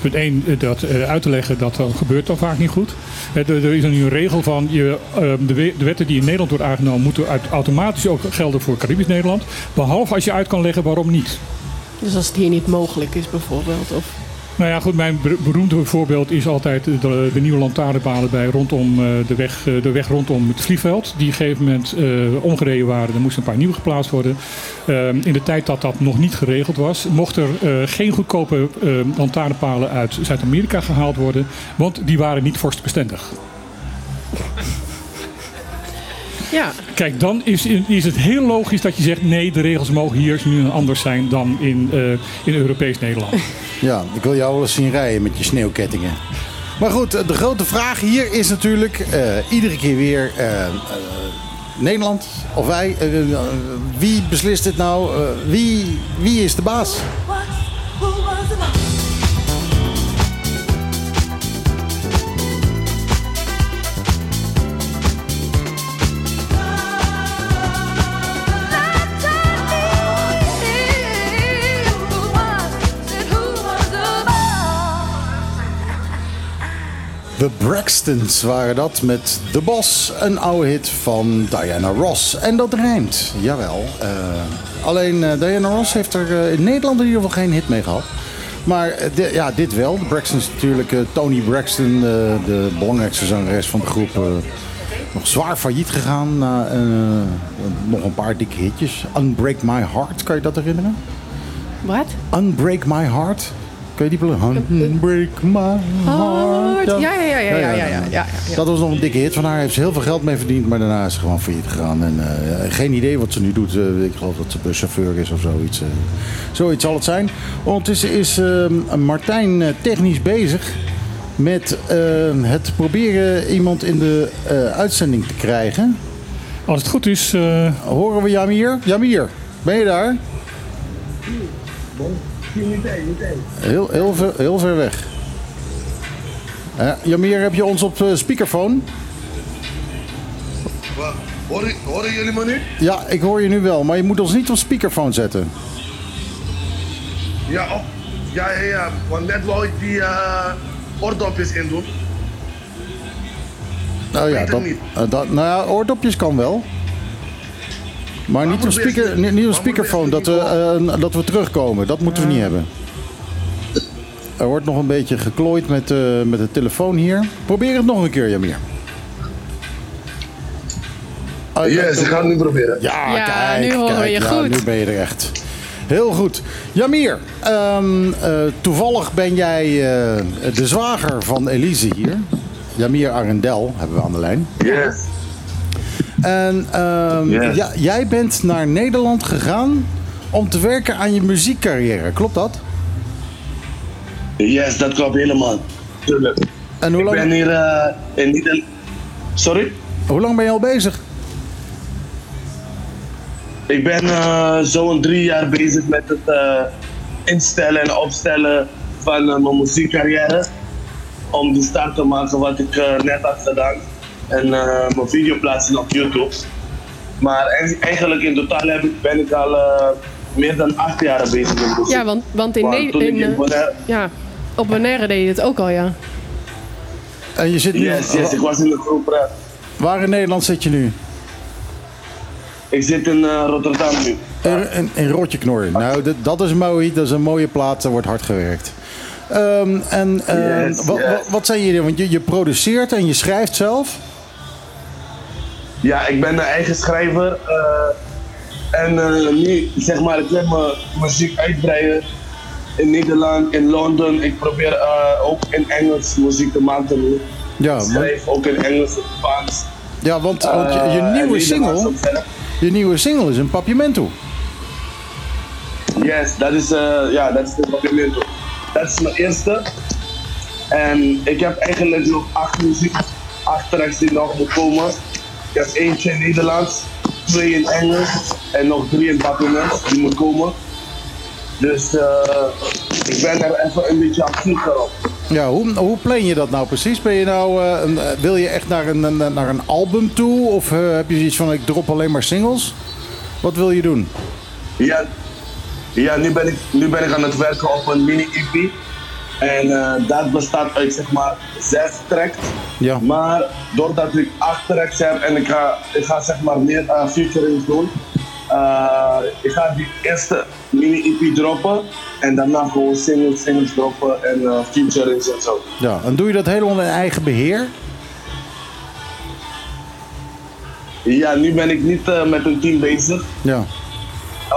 punt 1, dat uit te leggen dat dat gebeurt dan vaak niet goed. Er, er is een regel van je, ehm, de, wetten die in Nederland worden aangenomen moeten automatisch ook gelden voor Caribisch Nederland. Behalve als je uit kan leggen waarom niet. Dus als het hier niet mogelijk is bijvoorbeeld? Of... Nou ja, goed, mijn beroemde voorbeeld is altijd de, de nieuwe lantaarnpalen bij rondom eh, de weg, eh, de weg rondom het vliegveld. Die op een gegeven moment uh, omgereden waren. Er moesten een paar nieuwe geplaatst worden. Ehm, in de tijd dat dat nog niet geregeld was, mochten er geen goedkope lantaarnpalen uit Zuid-Amerika gehaald worden. Want die waren niet vorstbestendig. <laughs> Ja. Kijk, dan is, is het heel logisch dat je zegt... nee, de regels mogen hier nu anders zijn dan in, uh, in Europees Nederland. <laughs> Ja, ik wil jou wel eens zien rijden met je sneeuwkettingen. Maar goed, de grote vraag hier is natuurlijk uh, iedere keer weer... Uh, Nederland of wij, wie beslist dit nou? wie, wie is de baas? The Braxtons waren dat met The Boss, een oude hit van Diana Ross. En dat rijmt, jawel. Uh, alleen uh, Diana Ross heeft er uh, in Nederland in ieder geval geen hit mee gehad. Maar ja, dit wel. De Braxtons natuurlijk. Tony Braxton, de belangrijkste zangeres van de groep, nog zwaar failliet gegaan. Na nog een paar dikke hitjes. Unbreak My Heart, kan je dat herinneren? Wat? Unbreak My Heart. Kun je die Break my heart. Ja, ja, ja, ja, ja, ja, ja, Dat was nog een dikke hit van haar. Heeft ze heel veel geld mee verdiend, maar daarna is ze gewoon failliet gegaan. En uh, geen idee wat ze nu doet. Uh, ik geloof dat ze chauffeur is of zoiets. Uh, zoiets zal het zijn. Ondertussen is Martijn technisch bezig met het proberen iemand in de uitzending te krijgen. Als het goed is... Horen we Jamir? Jamir, ben je daar? Heel, heel, ver, heel ver weg. Uh, Jamir, heb je ons op uh, speakerphone? Horen, horen jullie me nu? Ja, ik hoor je nu wel, maar je moet ons niet op speakerphone zetten. Ja, op, ja, ja, ja, want net wou ik die uh, oordopjes in doen. Nou ja, dat, uh, dat, nou ja, oordopjes kan wel. Maar niet op, speaker, niet, niet op speakerphone, dat we, uh, dat we terugkomen. Dat moeten we niet hebben. Er wordt nog een beetje geklooid met, uh, met de telefoon hier. Probeer het nog een keer, Jamir. Oh, yes, ik ga het nu proberen. Ja, ja kijk, nu horen kijk, je ja, goed. Nu ben je er echt. Heel goed. Jamir, um, uh, toevallig ben jij uh, de zwager van Elise hier. Jamir Arendel hebben we aan de lijn. Yes. En um, ja, jij bent naar Nederland gegaan om te werken aan je muziekcarrière. Klopt dat? Yes, dat klopt helemaal. Tuurlijk. En hoe lang... Ik ben hier uh, in Nederland. Sorry? Hoe lang ben je al bezig? Ik ben uh, zo'n drie jaar bezig met het uh, instellen en opstellen van mijn muziekcarrière. Om de start te maken wat ik net had gedaan en uh, mijn video plaatsen op YouTube. Maar eigenlijk in totaal heb ik, ben ik al uh, meer dan acht jaar bezig met muziek. Ja, want, want in, Nederland. Uh, ja, op Bonaire deed je het ook al, ja. En je zit nu... Yes, yes, ik was in de groep. Uh, Waar in Nederland zit je nu? Ik zit in uh, Rotterdam nu. In, in, in Rotjeknor. Nou, dat, dat is mooi. Dat is een mooie plaat. Er wordt hard gewerkt. Um, en uh, yes, wat, yes. wat, zijn jullie? Want je, je produceert en je schrijft zelf. Ja, ik ben een eigen schrijver. Uh, en uh, nu, zeg maar, ik wil mijn muziek uitbreiden in Nederland, in Londen. Ik probeer uh, ook in Engels muziek te maken. Ja, ik schrijf ook in Engels en Spaans. Ja, want, want je, je nieuwe single, je nieuwe single is een Papiamento. Yes, dat is, ja, dat is. Dat is mijn eerste. En ik heb eigenlijk nog acht muziek, acht tracks die nog moeten komen. Ik heb eentje in Nederlands, twee in Engels en nog drie in Babinees die moet komen. Dus uh, ik ben er even een beetje actief op. Ja, hoe, hoe plan je dat nou precies? Ben je nou, uh, een, wil je echt naar een, naar een album toe? Of uh, heb je zoiets van ik drop alleen maar singles? Wat wil je doen? Ja, ja nu, ben ik, nu ben ik aan het werken op een mini-EP. En uh, dat bestaat uit zeg maar zes tracks. Ja. Maar doordat ik acht tracks heb en ik ga, ik ga zeg maar meer uh, featurings doen. Uh, ik ga die eerste mini-EP droppen en daarna gewoon singles, singles droppen en uh, featurings en zo. Ja, en doe je dat helemaal in eigen beheer? Ja, nu ben ik niet uh, met een team bezig. Ja.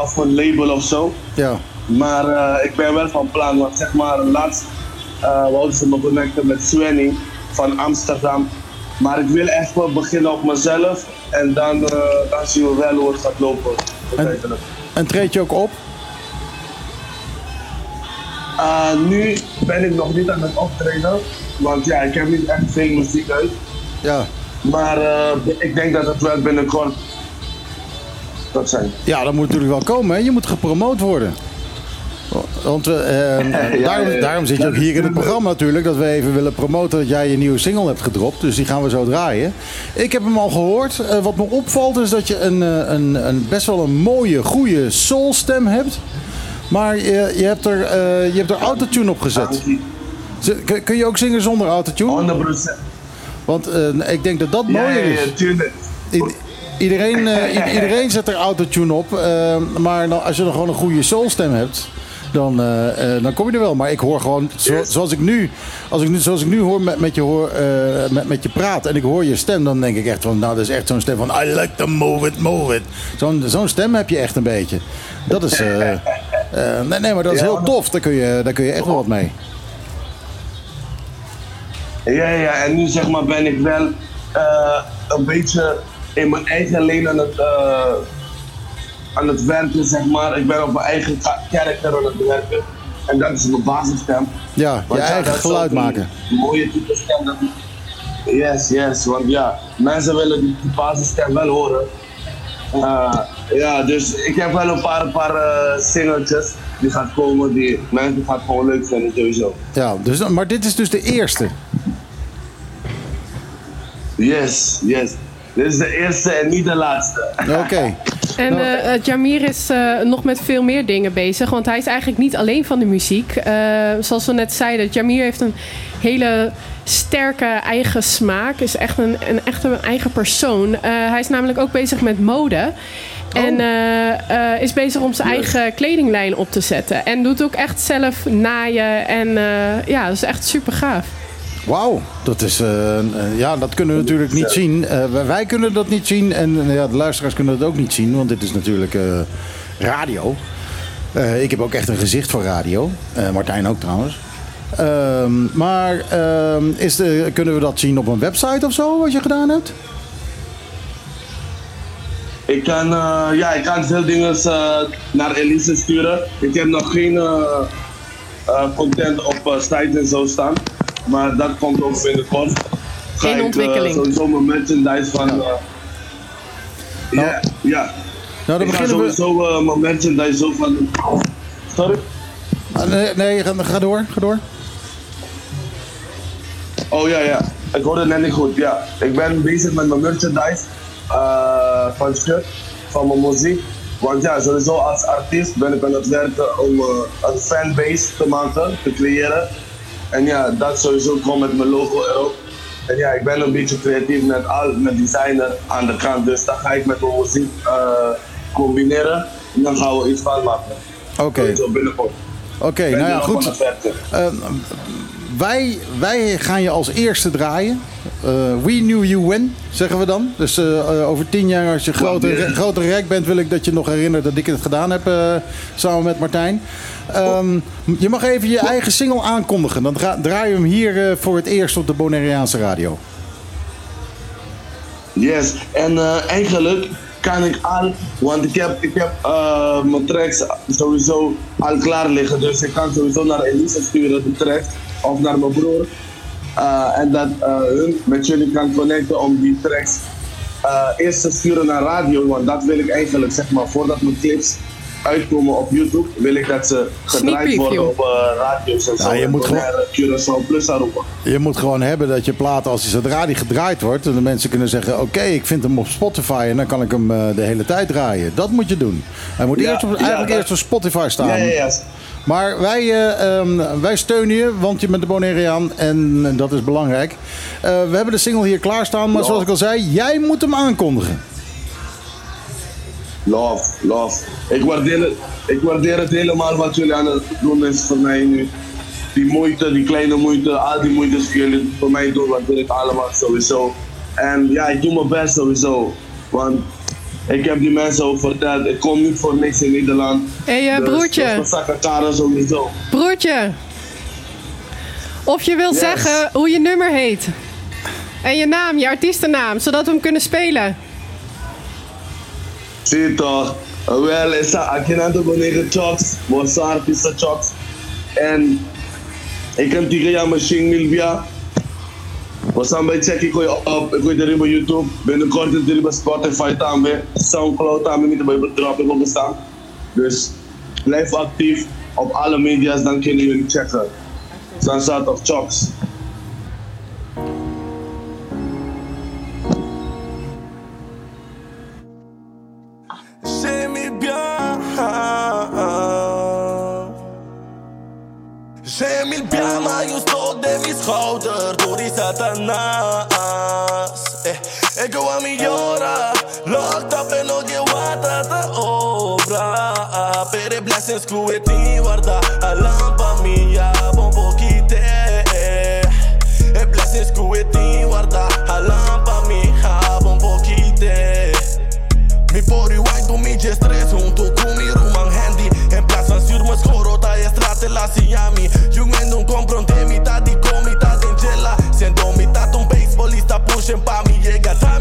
Of een label of zo. Ja. Maar uh, ik ben wel van plan, want zeg maar laatst uh, wouden ze me connecten met Swenny van Amsterdam. Maar ik wil echt wel beginnen op mezelf en dan, uh, dan zien we wel hoe het gaat lopen. En, en treed je ook op? Uh, nu ben ik nog niet aan het optreden, want ja, ik heb niet echt veel muziek uit. Ja. Maar ik denk dat het wel binnenkort dat zijn. Ja, dat moet natuurlijk wel komen. Hè? Je moet gepromoot worden. Want <laughs> uh, daarom, daarom, zit je ook hier in het programma natuurlijk. Dat we even willen promoten dat jij je nieuwe single hebt gedropt. Dus die gaan we zo draaien. Ik heb hem al gehoord. Uh, wat me opvalt is dat je een, een, een, best wel een mooie, goede soulstem hebt. Maar je, je hebt er, je hebt er autotune op gezet. Kun je ook zingen zonder autotune? 100%. Want uh, ik denk dat dat mooier is. Iedereen, iedereen zet er autotune op. Maar als je dan gewoon een goede soulstem hebt dan, uh, uh, dan kom je er wel. Maar ik hoor gewoon, zo, zoals, ik nu, als ik nu, zoals ik nu hoor met, met je, hoor, uh, met, met je praat en ik hoor je stem, dan denk ik echt van, nou, dat is echt zo'n stem van, I like to move it, move it. Zo'n zo'n stem heb je echt een beetje. Dat is, <laughs> nee, nee, maar dat is heel tof. Daar kun je, daar kun je echt wel wat mee. Ja, ja, en nu zeg maar ben ik wel een beetje in mijn eigen leen aan het aan het werken, zeg maar. Ik ben op mijn eigen karakter aan het werken. En dat is mijn basisstem. Ja, je eigen geluid maken. Mooie type stem. Yes, yes. Want ja, mensen willen die, basisstem wel horen. Uh, ja, dus ik heb wel een paar, paar uh, singeltjes die gaat komen die mensen gaan gewoon leuk vinden sowieso. Ja, dus, maar dit is dus de eerste? Yes, yes. Dit is de eerste en niet de laatste. Oké. En uh, Jamir is uh, nog met veel meer dingen bezig. Want hij is eigenlijk niet alleen van de muziek. Uh, zoals we net zeiden, Jamir heeft een hele sterke eigen smaak. Is echt een, een, echt een eigen persoon. hij is namelijk ook bezig met mode. En uh, is bezig om zijn eigen kledinglijn op te zetten. En doet ook echt zelf naaien. En ja, dat is echt super gaaf. Wauw, dat is, uh, ja, dat kunnen we natuurlijk niet zien. Uh, wij kunnen dat niet zien en ja, de luisteraars kunnen dat ook niet zien, want dit is natuurlijk radio. ik heb ook echt een gezicht voor radio. Martijn ook trouwens. Ehm, maar ehm, is de, kunnen we dat zien op een website of zo, wat je gedaan hebt? Ik kan, ja, ik kan veel dingen naar Elise sturen. Ik heb nog geen content op site en zo staan. Maar dat komt ook binnenkort. Ga In ontwikkeling. Ik, uh, sowieso mijn merchandise van... Uh, ja, nou, ja. Nou, dan ik ga sowieso we... uh, mijn merchandise zo van... Sorry? Ah, nee, nee ga, ga door, ga door. Oh ja, ja. Ik hoorde het net niet goed. Ja, ik ben bezig met mijn merchandise uh, van shirt, van mijn muziek. Want ja, sowieso als artiest ben ik aan het werken om uh, een fanbase te maken, te creëren. En ja, dat sowieso gewoon met mijn logo erop. En ja, ik ben een beetje creatief met, al, met designer aan de kant. Dus dan ga ik met mijn muziek uh, combineren. En dan gaan we iets van maken. Oké. Okay. Oké, okay, nou ja, goed. Uh, wij, wij gaan je als eerste draaien. Uh, we knew you when, zeggen we dan. Dus uh, over tien jaar, als je grote, grote rek bent, wil ik dat je nog herinnert dat ik het gedaan heb samen met Martijn. Um, je mag even je eigen single aankondigen. Dan draai je hem hier voor het eerst op de Bonaireaanse radio. Yes, en eigenlijk kan ik al, want ik heb, ik heb mijn tracks sowieso al klaar liggen. Dus ik kan sowieso naar Elisa sturen, de tracks of naar mijn broer. En dat hun met jullie kan connecten om die tracks eerst te sturen naar radio. Want dat wil ik eigenlijk, zeg maar, voordat mijn clips uitkomen op YouTube, wil ik dat ze gedraaid worden op uh, radio's en zo. je, moet gewoon, Plus roepen. je moet gewoon hebben dat je plaat, als hij zodra die gedraaid wordt, en de mensen kunnen zeggen: Oké, ik vind hem op Spotify en dan kan ik hem de hele tijd draaien. Dat moet je doen. Hij moet eerst op, eigenlijk eerst op Spotify staan. Ja, ja, ja. Maar wij, uh, um, wij steunen je, want je bent de Bonaireaan en dat is belangrijk. Uh, we hebben de single hier klaarstaan, maar zoals ik al zei, jij moet hem aankondigen. Love, love. Ik waardeer, het, ik waardeer het helemaal wat jullie aan het doen is voor mij nu. Die moeite, die kleine moeite, al die moeite die jullie voor mij doen, waardeer ik allemaal sowieso. En ja, ik doe mijn best sowieso. Want ik heb die mensen ook verteld, ik kom niet voor niks in Nederland. Hé hey, uh, dus broertje. sowieso. Broertje. Of je wil zeggen hoe je nummer heet. En je naam, je artiestennaam, zodat we hem kunnen spelen. Zie toch. Wel, is dat Akinanto Bonega Chops, Bossa Artista Chops. En ik kan tegen jou machine Milvia. Staan bij check ik op, ik gooi erin bij YouTube. Binnenkort is er bij Spotify bij Soundcloud aan niet bij drop ik ook staan. Dus blijf actief op alle media's, dan kunnen jullie checken. Sunset of Chocks. Cien is groter door die staat naast. Eh, ik wil mi llora, locked up en no guarda da obra. Pere blessings que ti guarda, a lampa mia, bombo quite. E blessings que ti guarda, a lampa mia, bombo quite. Mi pori wine do mi stress, junto con mi ruman handy. En plaats van zuur, mijn schorota, je straat te laat zien, ja, mi. Jongen. Beisbolista pushen pa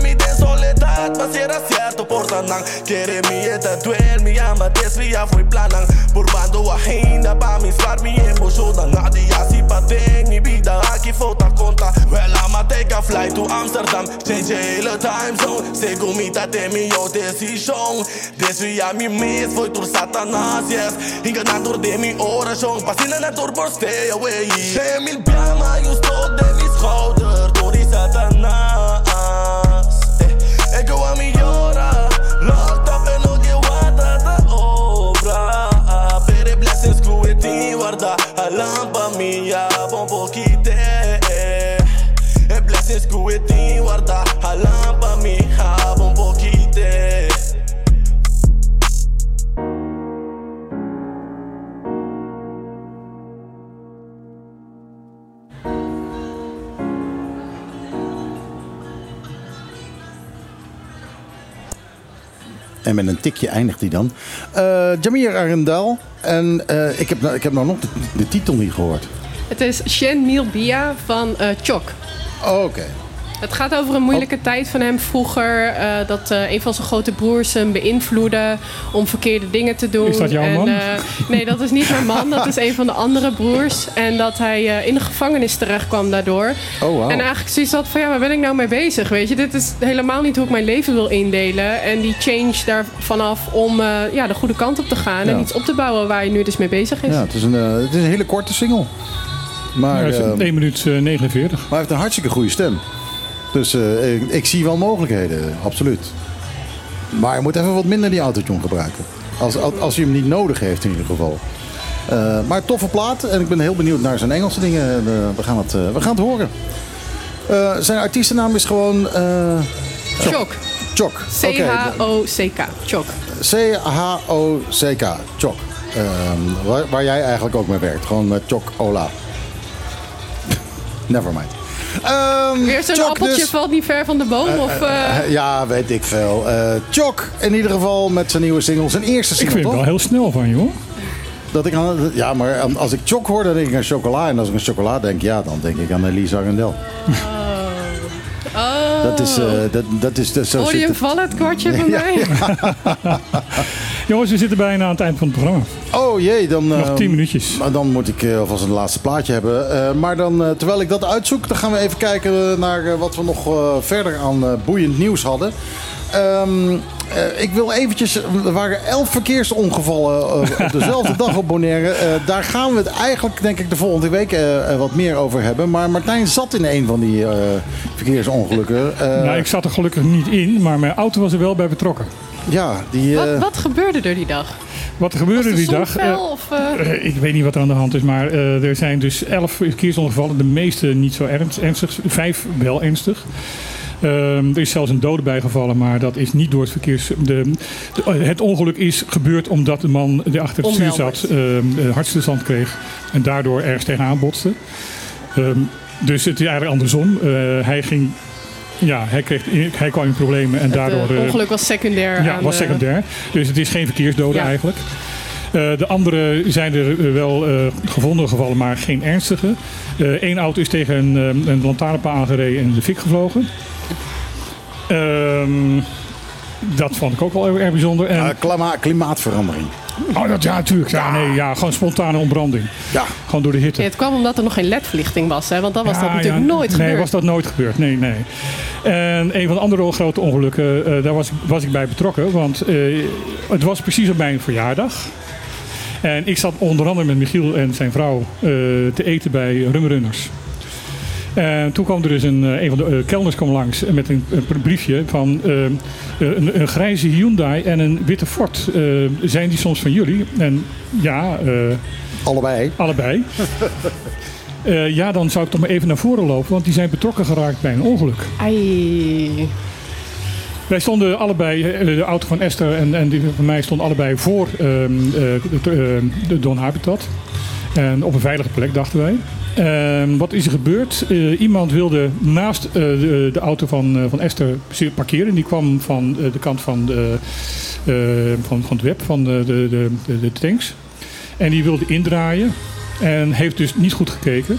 mi de soledad, mas era cierto por tanang. Quiere mi eta duel, mi ama desvia fui planang. Burbando agenda pa mi swar mi emotion. Nadia si pateng, mi vida aquí fota conta. Well, I'ma take a flight to Amsterdam. Change hele time zone. Sego mitad de mi yo decision. Desvia mi mes, foi tur Satanás, yes. Enganando de mi oração. Passina na turbo, stay away. Cien mil piamas y un de mis schouder door die Satanás. Eh, ik wil me llora, locked up en no get water te obra. Pere blessings kuweti warda, a lampa mia bon poquite. Eh, blessings kuweti warda, a lampa En met een tikje eindigt hij dan. Uh, Jamir Arendal. En uh, ik, heb, ik heb nou nog de, de, titel niet gehoord. Het is Shen Mil Bia van uh, Chok. Oké. Het gaat over een moeilijke oh. tijd van hem vroeger. Uh, dat uh, een van zijn grote broers hem beïnvloedde om verkeerde dingen te doen. Is dat jouw en, man? Uh, nee, dat is niet mijn man. Dat is een van de andere broers. En dat hij in de gevangenis terecht kwam daardoor. Oh, wow. En eigenlijk zoiets had van ja, waar ben ik nou mee bezig? Weet je, dit is helemaal niet hoe ik mijn leven wil indelen. En die change daar vanaf om ja, de goede kant op te gaan. Ja. En iets op te bouwen waar je nu dus mee bezig is. Ja, het is een, het is een hele korte single. Maar, ja, 1 minuut 49. Maar hij heeft een hartstikke goede stem. Dus uh, ik, ik, zie wel mogelijkheden, absoluut. Maar je moet even wat minder die autotune gebruiken. Als, als je hem niet nodig heeft in ieder geval. Uh, maar toffe plaat en ik ben heel benieuwd naar zijn Engelse dingen. Uh, we, gaan het, we gaan het horen. zijn artiestennaam is gewoon... Chok. Chok. C-H-O-C-K. Chok. C-H-O-C-K. Chok. Waar, waar, jij eigenlijk ook mee werkt. Gewoon met Chok Ola. <laughs> Never mind. Um, Weer zo'n appeltje dus. valt niet ver van de boom? Uh, of, uh... ja, weet ik veel. Chok in ieder geval met zijn nieuwe single. Zijn eerste single, Ik vind het wel heel snel van je hoor. Dat ik aan, ja, maar als ik Chok hoor, dan denk ik aan chocola. En als ik aan chocola denk, ja, dan denk ik aan Elisa Rendel. Oh. Dat is, uh, dat, dat is dat, zo Hoor je hem vallen, het kwartje <laughs> van mij? Ja. <laughs> Jongens, we zitten bijna aan het eind van het programma. Oh jee, dan... Nog tien minuutjes. Maar dan moet ik uh, alvast een laatste plaatje hebben. Uh, maar dan, uh, terwijl ik dat uitzoek, dan gaan we even kijken naar wat we nog verder aan boeiend nieuws hadden. Um, uh, ik wil eventjes, er waren elf verkeersongevallen uh, op <laughs> dezelfde dag op Bonaire. Uh, daar gaan we het eigenlijk, denk ik, de volgende week wat meer over hebben. Maar Martijn zat in een van die verkeersongelukken. nou, ik zat er gelukkig niet in, maar mijn auto was er wel bij betrokken. Ja, die, wat, wat gebeurde er die dag? Wat er gebeurde die dag? Fel, of, uh... ik weet niet wat er aan de hand is, maar uh, er zijn dus elf verkeersongevallen. De meeste niet zo ernstig, vijf wel ernstig. Uh, er is zelfs een dode bijgevallen, maar dat is niet door het verkeers. De, de, het ongeluk is gebeurd omdat de man die achter het stuur zat uh, hartstilstand kreeg en daardoor ergens tegenaan botste. Um, dus het is eigenlijk andersom. Uh, hij ging ja, hij, kreeg, hij kwam in problemen en het daardoor... Het ongeluk was secundair. Ja, was secundair. Dus het is geen verkeersdode ja. eigenlijk. Uh, de andere zijn er wel uh, gevonden gevallen, maar geen ernstige. Eén uh, auto is tegen een, een lantaarnpaal aangereden en in de fik gevlogen. Um, dat vond ik ook wel erg bijzonder. En... Klima klimaatverandering. Oh, dat, ja, natuurlijk. Ja, nee, ja, gewoon spontane ontbranding. Ja. Gewoon door de hitte. Ja, het kwam omdat er nog geen ledverlichting was, hè? want dan was ja, dat natuurlijk ja, nooit nee, gebeurd. Nee, was dat nooit gebeurd. Nee, nee. En een van de andere grote ongelukken, uh, daar was, was ik bij betrokken. Want uh, het was precies op mijn verjaardag. En ik zat onder andere met Michiel en zijn vrouw uh, te eten bij Rumrunners. En toen kwam er dus een, een van de kelners kwam langs met een, een briefje van een, een, grijze Hyundai en een witte Ford. zijn die soms van jullie? En ja... allebei. Allebei. <laughs> ja, dan zou ik toch maar even naar voren lopen, want die zijn betrokken geraakt bij een ongeluk. Ai. Wij stonden allebei, eh, de auto van Esther en, en die van mij stonden allebei voor uh, de, de Don Habitat. En op een veilige plek, dachten wij. Uh, wat is er gebeurd? Uh, iemand wilde naast uh, de, auto van, van Esther parkeren. Die kwam van de kant van, van, van het web, van de, de, de, de tanks. En die wilde indraaien. En heeft dus niet goed gekeken.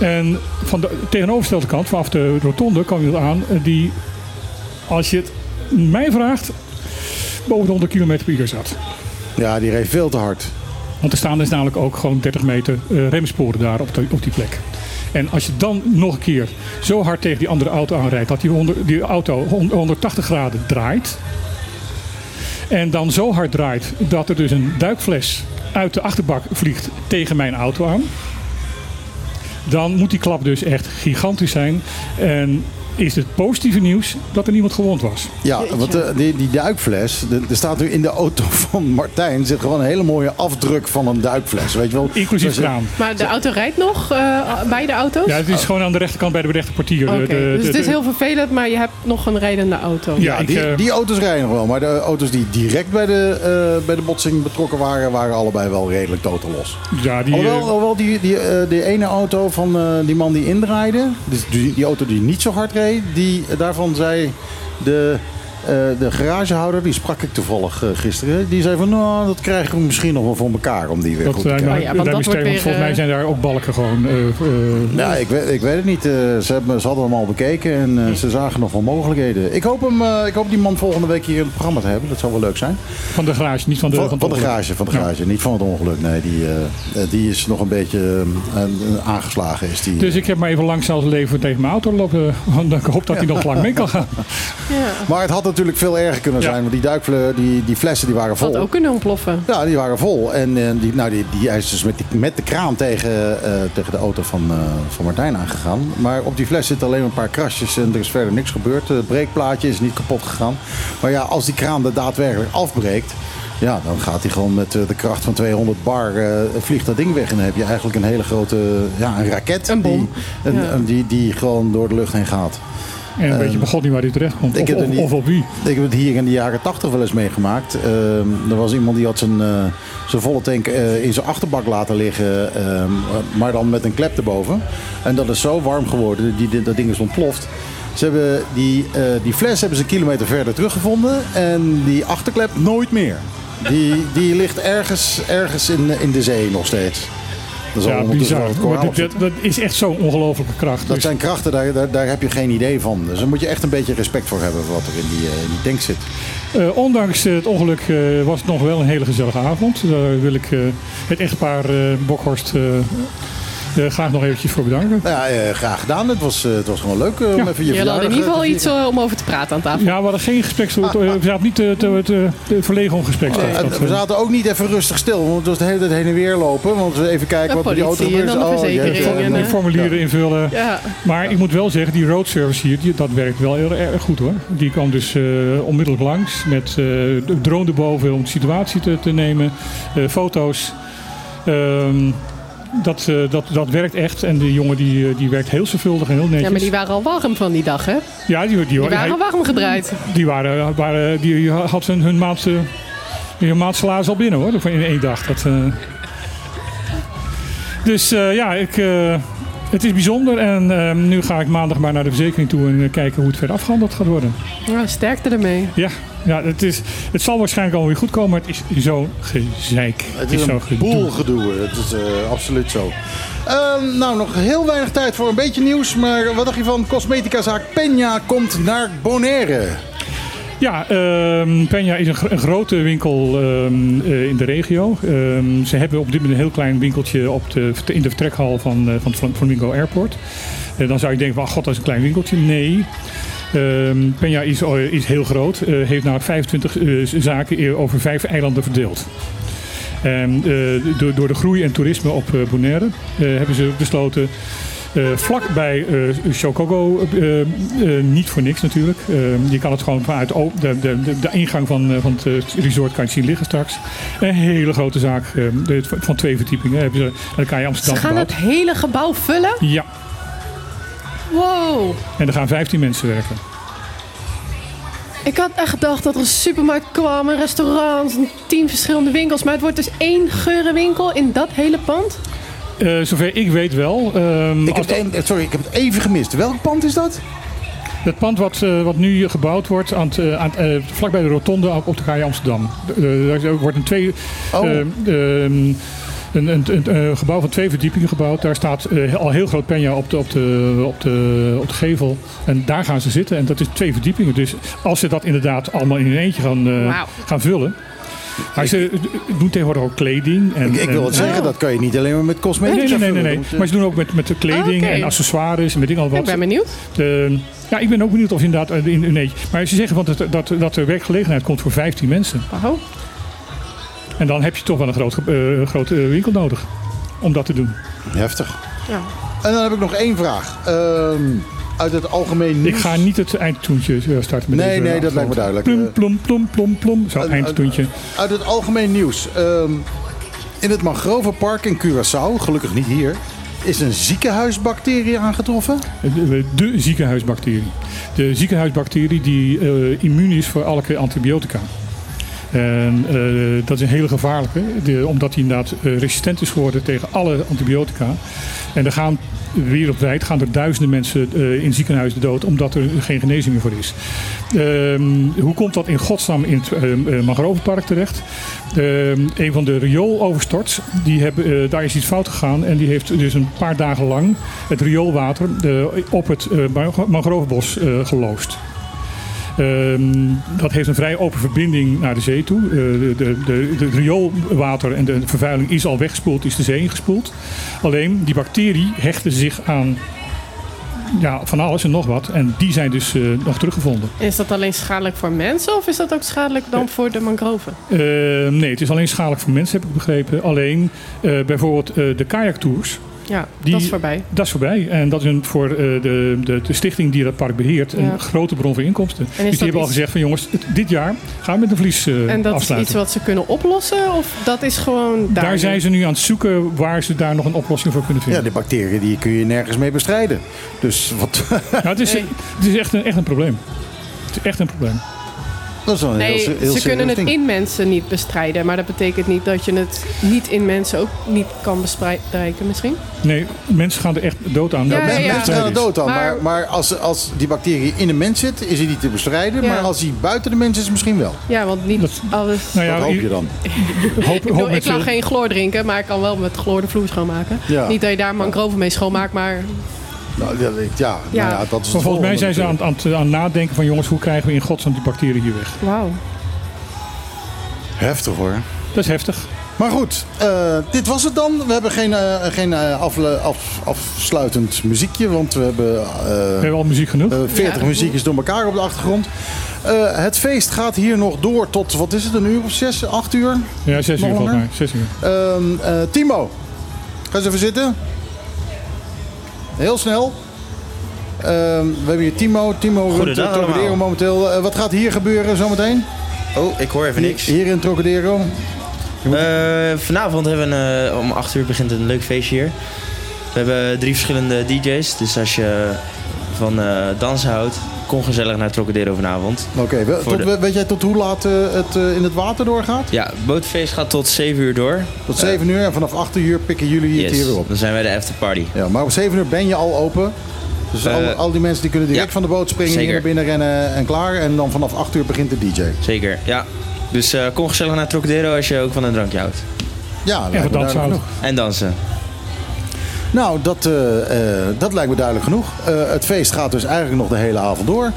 En van de tegenovergestelde kant, vanaf de rotonde, kwam iemand aan die als je het mij vraagt, boven de 100 km per uur zat. Ja, die reed veel te hard. Want er staan dus namelijk ook gewoon 30 meter uh, remsporen daar op, op die plek. En als je dan nog een keer zo hard tegen die andere auto aanrijdt, dat die, die auto 180 graden draait. En dan zo hard draait dat er dus een duikfles uit de achterbak vliegt tegen mijn auto aan. Dan moet die klap dus echt gigantisch zijn. En is het positieve nieuws dat er niemand gewond was. Ja, want uh, die, die duikfles, er staat nu in de auto <laughs> van Martijn zit gewoon een hele mooie afdruk van een duikfles. Weet je wel? Inclusief kraan. Maar de auto rijdt nog, uh, beide auto's? Ja, het is gewoon aan de rechterkant bij de rechterportier. Okay. De, dus het is heel vervelend, maar je hebt nog een rijdende auto. Ja, die, uh, die, auto's rijden nog wel. Maar de auto's die direct bij de, bij de botsing betrokken waren, waren allebei wel redelijk totaal los. Ja, die, alhoewel, alhoewel die, die, die ene auto van die man die indraaide, dus die, die auto die niet zo hard reed, die, daarvan zei de de garagehouder, die sprak ik toevallig uh, gisteren. Die zei van, nou, dat krijgen we misschien nog wel voor elkaar om die weer dat, goed te krijgen. Oh, ja, want dat wordt weer, volgens mij zijn daar ook balken gewoon. Uh, ja, ik weet, ik weet het niet. ze, hebben, ze hadden hem al bekeken en ze zagen nog wel mogelijkheden. Ik hoop, hem, ik hoop die man volgende week hier in het programma te hebben. Dat zou wel leuk zijn. Van de garage, niet van de Van, van, van de garage, van de garage. Niet van het ongeluk. Nee, die, die is nog een beetje aangeslagen. Is die, dus ik heb maar even langs zelfs leven tegen mijn auto lopen. <laughs> Want ik hoop dat hij nog lang mee kan gaan. Ja. Maar het had natuurlijk veel erger kunnen zijn. Want die, duikfle, die, die flessen die waren vol. Had ook kunnen ontploffen. Ja, die waren vol. En uh, die, nou, die, die, hij is dus met, die, met de kraan tegen, uh, tegen de auto van, uh, van Martijn aangegaan. Maar op die fles zitten alleen een paar krasjes en er is verder niks gebeurd. Het breekplaatje is niet kapot gegaan. Maar ja, als die kraan er daadwerkelijk afbreekt. Ja, dan gaat hij gewoon met de kracht van 200 bar uh, vliegt dat ding weg. En dan heb je eigenlijk een hele grote ja, een raket. Een bom. Die, een, die, die gewoon door de lucht heen gaat. En een beetje begon niet waar hij terecht komt. Of, of, of, op wie. Ik heb het hier in de jaren 80 wel eens meegemaakt. Uh, er was iemand die had zijn, uh, zijn volle tank uh, in zijn achterbak laten liggen. Ehm, maar dan met een klep erboven. En dat is zo warm geworden. Die, dat ding is ontploft. Ze hebben die, die fles hebben ze een kilometer verder teruggevonden. En die achterklep nooit meer. Die, die ligt ergens, ergens in, in de zee nog steeds. Dat is ja, bizar. Dat, dat, is echt zo'n ongelofelijke kracht. Dat dus- zijn krachten, daar, daar, daar, heb je geen idee van. Dus daar moet je echt een beetje respect voor hebben voor wat er in die, uh, in die tank zit. Uh, ondanks het ongeluk uh, was het nog wel een hele gezellige avond. Daar wil ik het echtpaar Bokhorst uh, graag nog eventjes voor bedanken. Ja, uh, graag gedaan. Het was, uh, het was gewoon leuk om even je Je had in ieder geval iets om over te praten aan tafel. Ja, we hadden geen gesprek. Ah, we zaten niet te, te, te, te verlegen om gesprek te We zaten ook niet even rustig stil. Want het was de hele tijd heen en weer lopen. Want we even kijken wat die auto gebeurt. Oh, en die formulieren invullen. Ja. Maar ik moet wel zeggen, die road service hier, die, dat werkt wel heel erg goed hoor. Die kwam dus onmiddellijk langs met de drone erboven om de situatie te, te nemen. foto's. Um, dat, uh, dat, dat werkt echt. En de jongen die, eh, die werkt heel zorgvuldig en heel netjes. Ja, maar die waren al warm van die dag, hè? Ja, die, die, die waren hij, warm gedraaid. Die, waren, waren, die had hun, hun maand, hun salaris al binnen, hoor. In één dag. Dat, uh... Dus ja, ik, het is bijzonder. En nu ga ik maandag maar naar de verzekering toe en kijken hoe het verder afgehandeld gaat worden. Ja, sterkte ermee. Ja, ja, het, is, het zal waarschijnlijk alweer goed komen, maar het is zo gezeik. Het, is, een boel gedoe. Het is uh, absoluut zo. Uh, nou, nog heel weinig tijd voor een beetje nieuws. Maar wat dacht je van cosmeticazaak Peña komt naar Bonaire? Ja, um, Peña is een, een grote winkel um, uh, in de regio. Um, ze hebben op dit moment een heel klein winkeltje op de, in de vertrekhal van, uh, van Flamingo Airport. Uh, dan zou je denken, van, god, dat is een klein winkeltje. Nee, Um, Peña is, eh, is, heel groot, uh, heeft namelijk 25 uh, zaken over vijf eilanden verdeeld. En, door, door, de groei en toerisme op Bonaire hebben ze besloten vlak bij Chocogo, niet voor niks natuurlijk. je kan het gewoon vanuit de, de, de, de ingang van, van het resort kan je zien liggen straks. Een hele grote zaak van twee verdiepingen. Hebben ze, dan kan je Amsterdam Ze gaan het hele gebouw vullen? Ja. Wow. En er gaan 15 mensen werken. Ik had echt gedacht dat er een supermarkt kwam, een restaurant, tien verschillende winkels. Maar het wordt dus één geurenwinkel in dat hele pand? Uh, zover ik weet wel. Uh, ik heb het, sorry, ik heb het even gemist. Welk pand is dat? Het pand wat, uh, wat nu gebouwd wordt aan het, aan uh, vlakbij de rotonde op de Kaai Amsterdam. Er wordt een twee... Oh. Een, een, een, gebouw van twee verdiepingen gebouwd. Daar staat uh, al heel groot Penja op de, op, de, op, de, op de gevel. En daar gaan ze zitten. En dat is twee verdiepingen. Dus als ze dat inderdaad allemaal in een eentje gaan, uh, wow. gaan vullen. Maar ze doen tegenwoordig ook kleding. En, ik, ik wil het zeggen, dat kan je niet alleen maar met cosmetica Nee, nee, nee. nee, nee. Maar ze doen ook met, met de kleding okay. en accessoires en met dingen al wat. Ik ben benieuwd. De, ja, ik ben ook benieuwd of inderdaad in een eentje. Maar ze zeggen want dat, dat, dat er werkgelegenheid komt voor 15 mensen. Oh. En dan heb je toch wel een groot, uh, grote winkel nodig om dat te doen. Heftig. Ja. En dan heb ik nog één vraag. Uh, uit het algemeen nieuws. Ik ga niet het eindtoentje eh, starten met Nee, deze nee, dat lijkt me duidelijk. Plum, plum, plum, plum, plum. Zo, eindtoentje. Uit het algemeen nieuws. Um, in het Mangrovenpark in Curaçao, gelukkig niet hier, is een ziekenhuisbacterie aangetroffen? De, de ziekenhuisbacterie. De ziekenhuisbacterie die uh, immuun is voor alle antibiotica. En uh, dat is een hele gevaarlijke, omdat hij inderdaad uh, resistent is geworden tegen alle antibiotica. En er gaan wereldwijd gaan er duizenden mensen uh, in ziekenhuizen dood omdat er geen genezing meer voor is. Ehm, hoe komt dat in godsnaam in het Mangrovenpark terecht? Ehm, een van de riooloverstorts, die daar is iets fout gegaan en die heeft dus een paar dagen lang het rioolwater op het mangrovenbos geloosd. Um, dat heeft een vrij open verbinding naar de zee toe. Uh, de, de, de, de, rioolwater en de vervuiling is al weggespoeld, is de zee ingespoeld. Alleen die bacterie hechten zich aan ja, van alles en nog wat. En die zijn dus uh, nog teruggevonden. Is dat alleen schadelijk voor mensen of is dat ook schadelijk dan voor de mangroven? Uh, nee, het is alleen schadelijk voor mensen, heb ik begrepen. Alleen uh, bijvoorbeeld de kajaktours. Ja, die, dat is voorbij. Dat is voorbij. En dat is een, voor uh, de, de, de, stichting die dat park beheert een ja. grote bron van inkomsten. Dus die hebben al gezegd van jongens, dit jaar gaan we met een vlies uh, En dat afsluiten. is iets wat ze kunnen oplossen? Of dat is gewoon daar? Daar zijn ze nu aan het zoeken waar ze daar nog een oplossing voor kunnen vinden. Ja, de bacteriën die kun je nergens mee bestrijden. Dus wat... Nou, het is, nee. het is echt, een, echt een probleem. Het is echt een probleem. Dat is wel nee, heel, heel ze kunnen het ding. in mensen niet bestrijden. Maar dat betekent niet dat je het niet in mensen ook niet kan bestrijden misschien? Nee, mensen gaan er echt dood aan. Ja, Ja, ja. mensen gaan er dood aan. Maar, Maar- maar, als, als die bacterie in een mens zit, is hij niet te bestrijden. Ja. Maar als hij buiten de mens is, misschien wel. Ja, want niet Dat- alles... Nou ja, Wat hoop je dan? <laughs> hoop, Ik, hoop z'n- geen chloor drinken, maar ik kan wel met chloor de vloer schoonmaken. Ja. Niet dat je daar mangroven mee schoonmaakt, maar Nou, ja, ja, Ja. Nou ja, dat is het Maar volgens mij zijn ze aan, aan, het- aan het nadenken van jongens, hoe krijgen we in godsnaam die bacteriën hier weg? wauw. Heftig hoor. Dat is heftig. Maar goed, eh, dit was het dan. We hebben geen, eh, geen eh, afle- af, afsluitend muziekje, want we hebben eh, We hebben al muziek genoeg. eh, 40 Ja. muziekjes door elkaar op de achtergrond. Eh, het feest gaat hier nog door tot, wat is het, een uur of zes, acht uur? ja, zes uur volgens mij. langer? Zes uur. Ehm, eh, Timo, ga eens even zitten. Heel snel. Ehm, we hebben hier Timo. Timo runt Goedendag eh, Trocadero momenteel. Eh, wat gaat hier gebeuren zometeen? Oh, ik hoor even niks. Hier in Trocadero. Eh, vanavond hebben we om 8 uur begint een leuk feestje hier. We hebben drie verschillende DJ's. Dus als je van dansen houdt, kom gezellig naar Trocadero vanavond. Oké, de- weet jij tot hoe laat eh, het eh, in het water doorgaat? Ja, het bootfeest gaat tot 7 uur door. Tot 7 uur en vanaf 8 uur pikken jullie het hier weer op. dan zijn wij de afterparty. Ja, maar om 7 uur ben je al open. Dus Eh, al, al die mensen die kunnen direct ja, van de boot springen, hier zeker. naar binnen rennen en klaar. En dan vanaf 8 uur begint de DJ. Zeker, ja. Dus eh, kom gezellig naar Trocadero als je ook van een drankje houdt. Ja, En me dansen. En dansen. Nou, dat, eh, eh, dat lijkt me duidelijk genoeg. Eh, het feest gaat dus eigenlijk nog de hele avond door.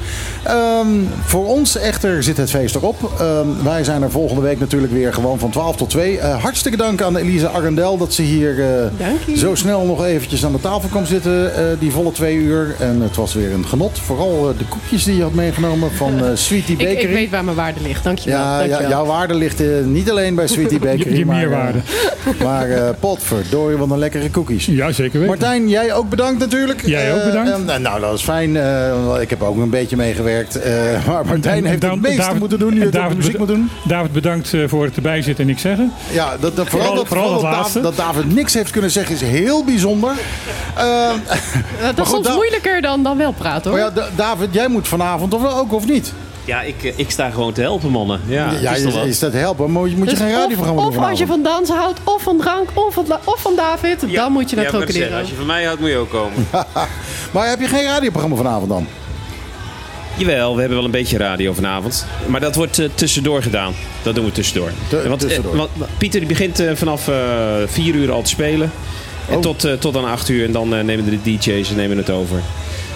Ehm, voor ons echter zit het feest erop. Ehm, wij zijn er volgende week natuurlijk weer gewoon van 12 tot 2. Eh, hartstikke dank aan Elisa Arendel dat ze hier eh, zo snel nog eventjes aan de tafel kwam zitten. eh, die volle twee uur. En het was weer een genot. Vooral de koekjes die je had meegenomen van eh, <laughs> Sweetie Bakery. ik weet waar mijn waarde ligt, dankjewel. Ja, ja, dankjewel. jouw waarde ligt niet alleen bij Sweetie <laughs> Bakery. Je- je maar, meerwaarde. eh, maar eh potverdorie, wat een lekkere koekjes. Ja, zeker. zeker weten. Martijn, jij ook bedankt natuurlijk. Jij ook bedankt. nou, dat is fijn. ik heb ook een beetje meegewerkt. <laughs> maar Martijn heeft het meeste moeten doen. Nu David, muziek moet doen. David, bedankt voor het erbij zitten en niks zeggen. Ja, dat, dat vooral, dat, vooral, dat, David, dat, David, niks heeft kunnen zeggen is heel bijzonder. <laughs> dat is soms moeilijker dan, dan wel praten hoor. Maar ja, David, jij moet vanavond of ook of niet? Ja, ik, eh, ik sta gewoon te helpen, mannen. Ja, ja is je, je staat te helpen. Moet je, moet je dus geen radioprogramma of, doen Of als je van dansen houdt, of van drank, of van, of van David, dan moet je naar ja, Trocadero. Als je van mij houdt, moet je ook komen. <laughs> maar heb je geen radioprogramma vanavond dan? Jawel, we hebben wel een beetje radio vanavond. Maar dat wordt uh, tussendoor gedaan. Dat doen we tussendoor. want, tussendoor. want, Pieter die begint uh, vanaf 4 uur al te spelen. En oh. tot, tot aan 8 uur. En dan nemen de DJ's en nemen het over.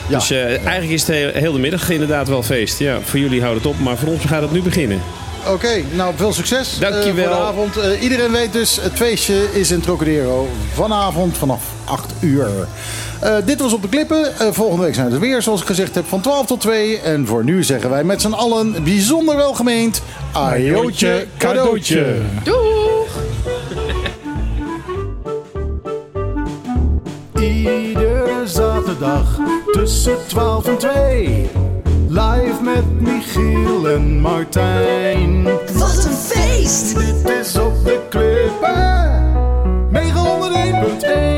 Dus uh, eigenlijk is het heel, de middag inderdaad wel feest. Ja, voor jullie houdt het op, maar voor ons gaat het nu beginnen. Oké, nou veel succes. Dankjewel. Uh, vanavond. Uh, iedereen weet dus, het feestje is in Trocadero vanavond vanaf 8 uur. Uh, dit was op de klippen. volgende week zijn we er weer, zoals ik gezegd heb, van 12 tot 2. En voor nu zeggen wij met z'n allen bijzonder welgemeend... Ajootje cadeautje. Doeg! Iedere zaterdag tussen 12 en 2. Live met Michiel en Martijn. Wat een feest! Dit is op de klippen. 101.1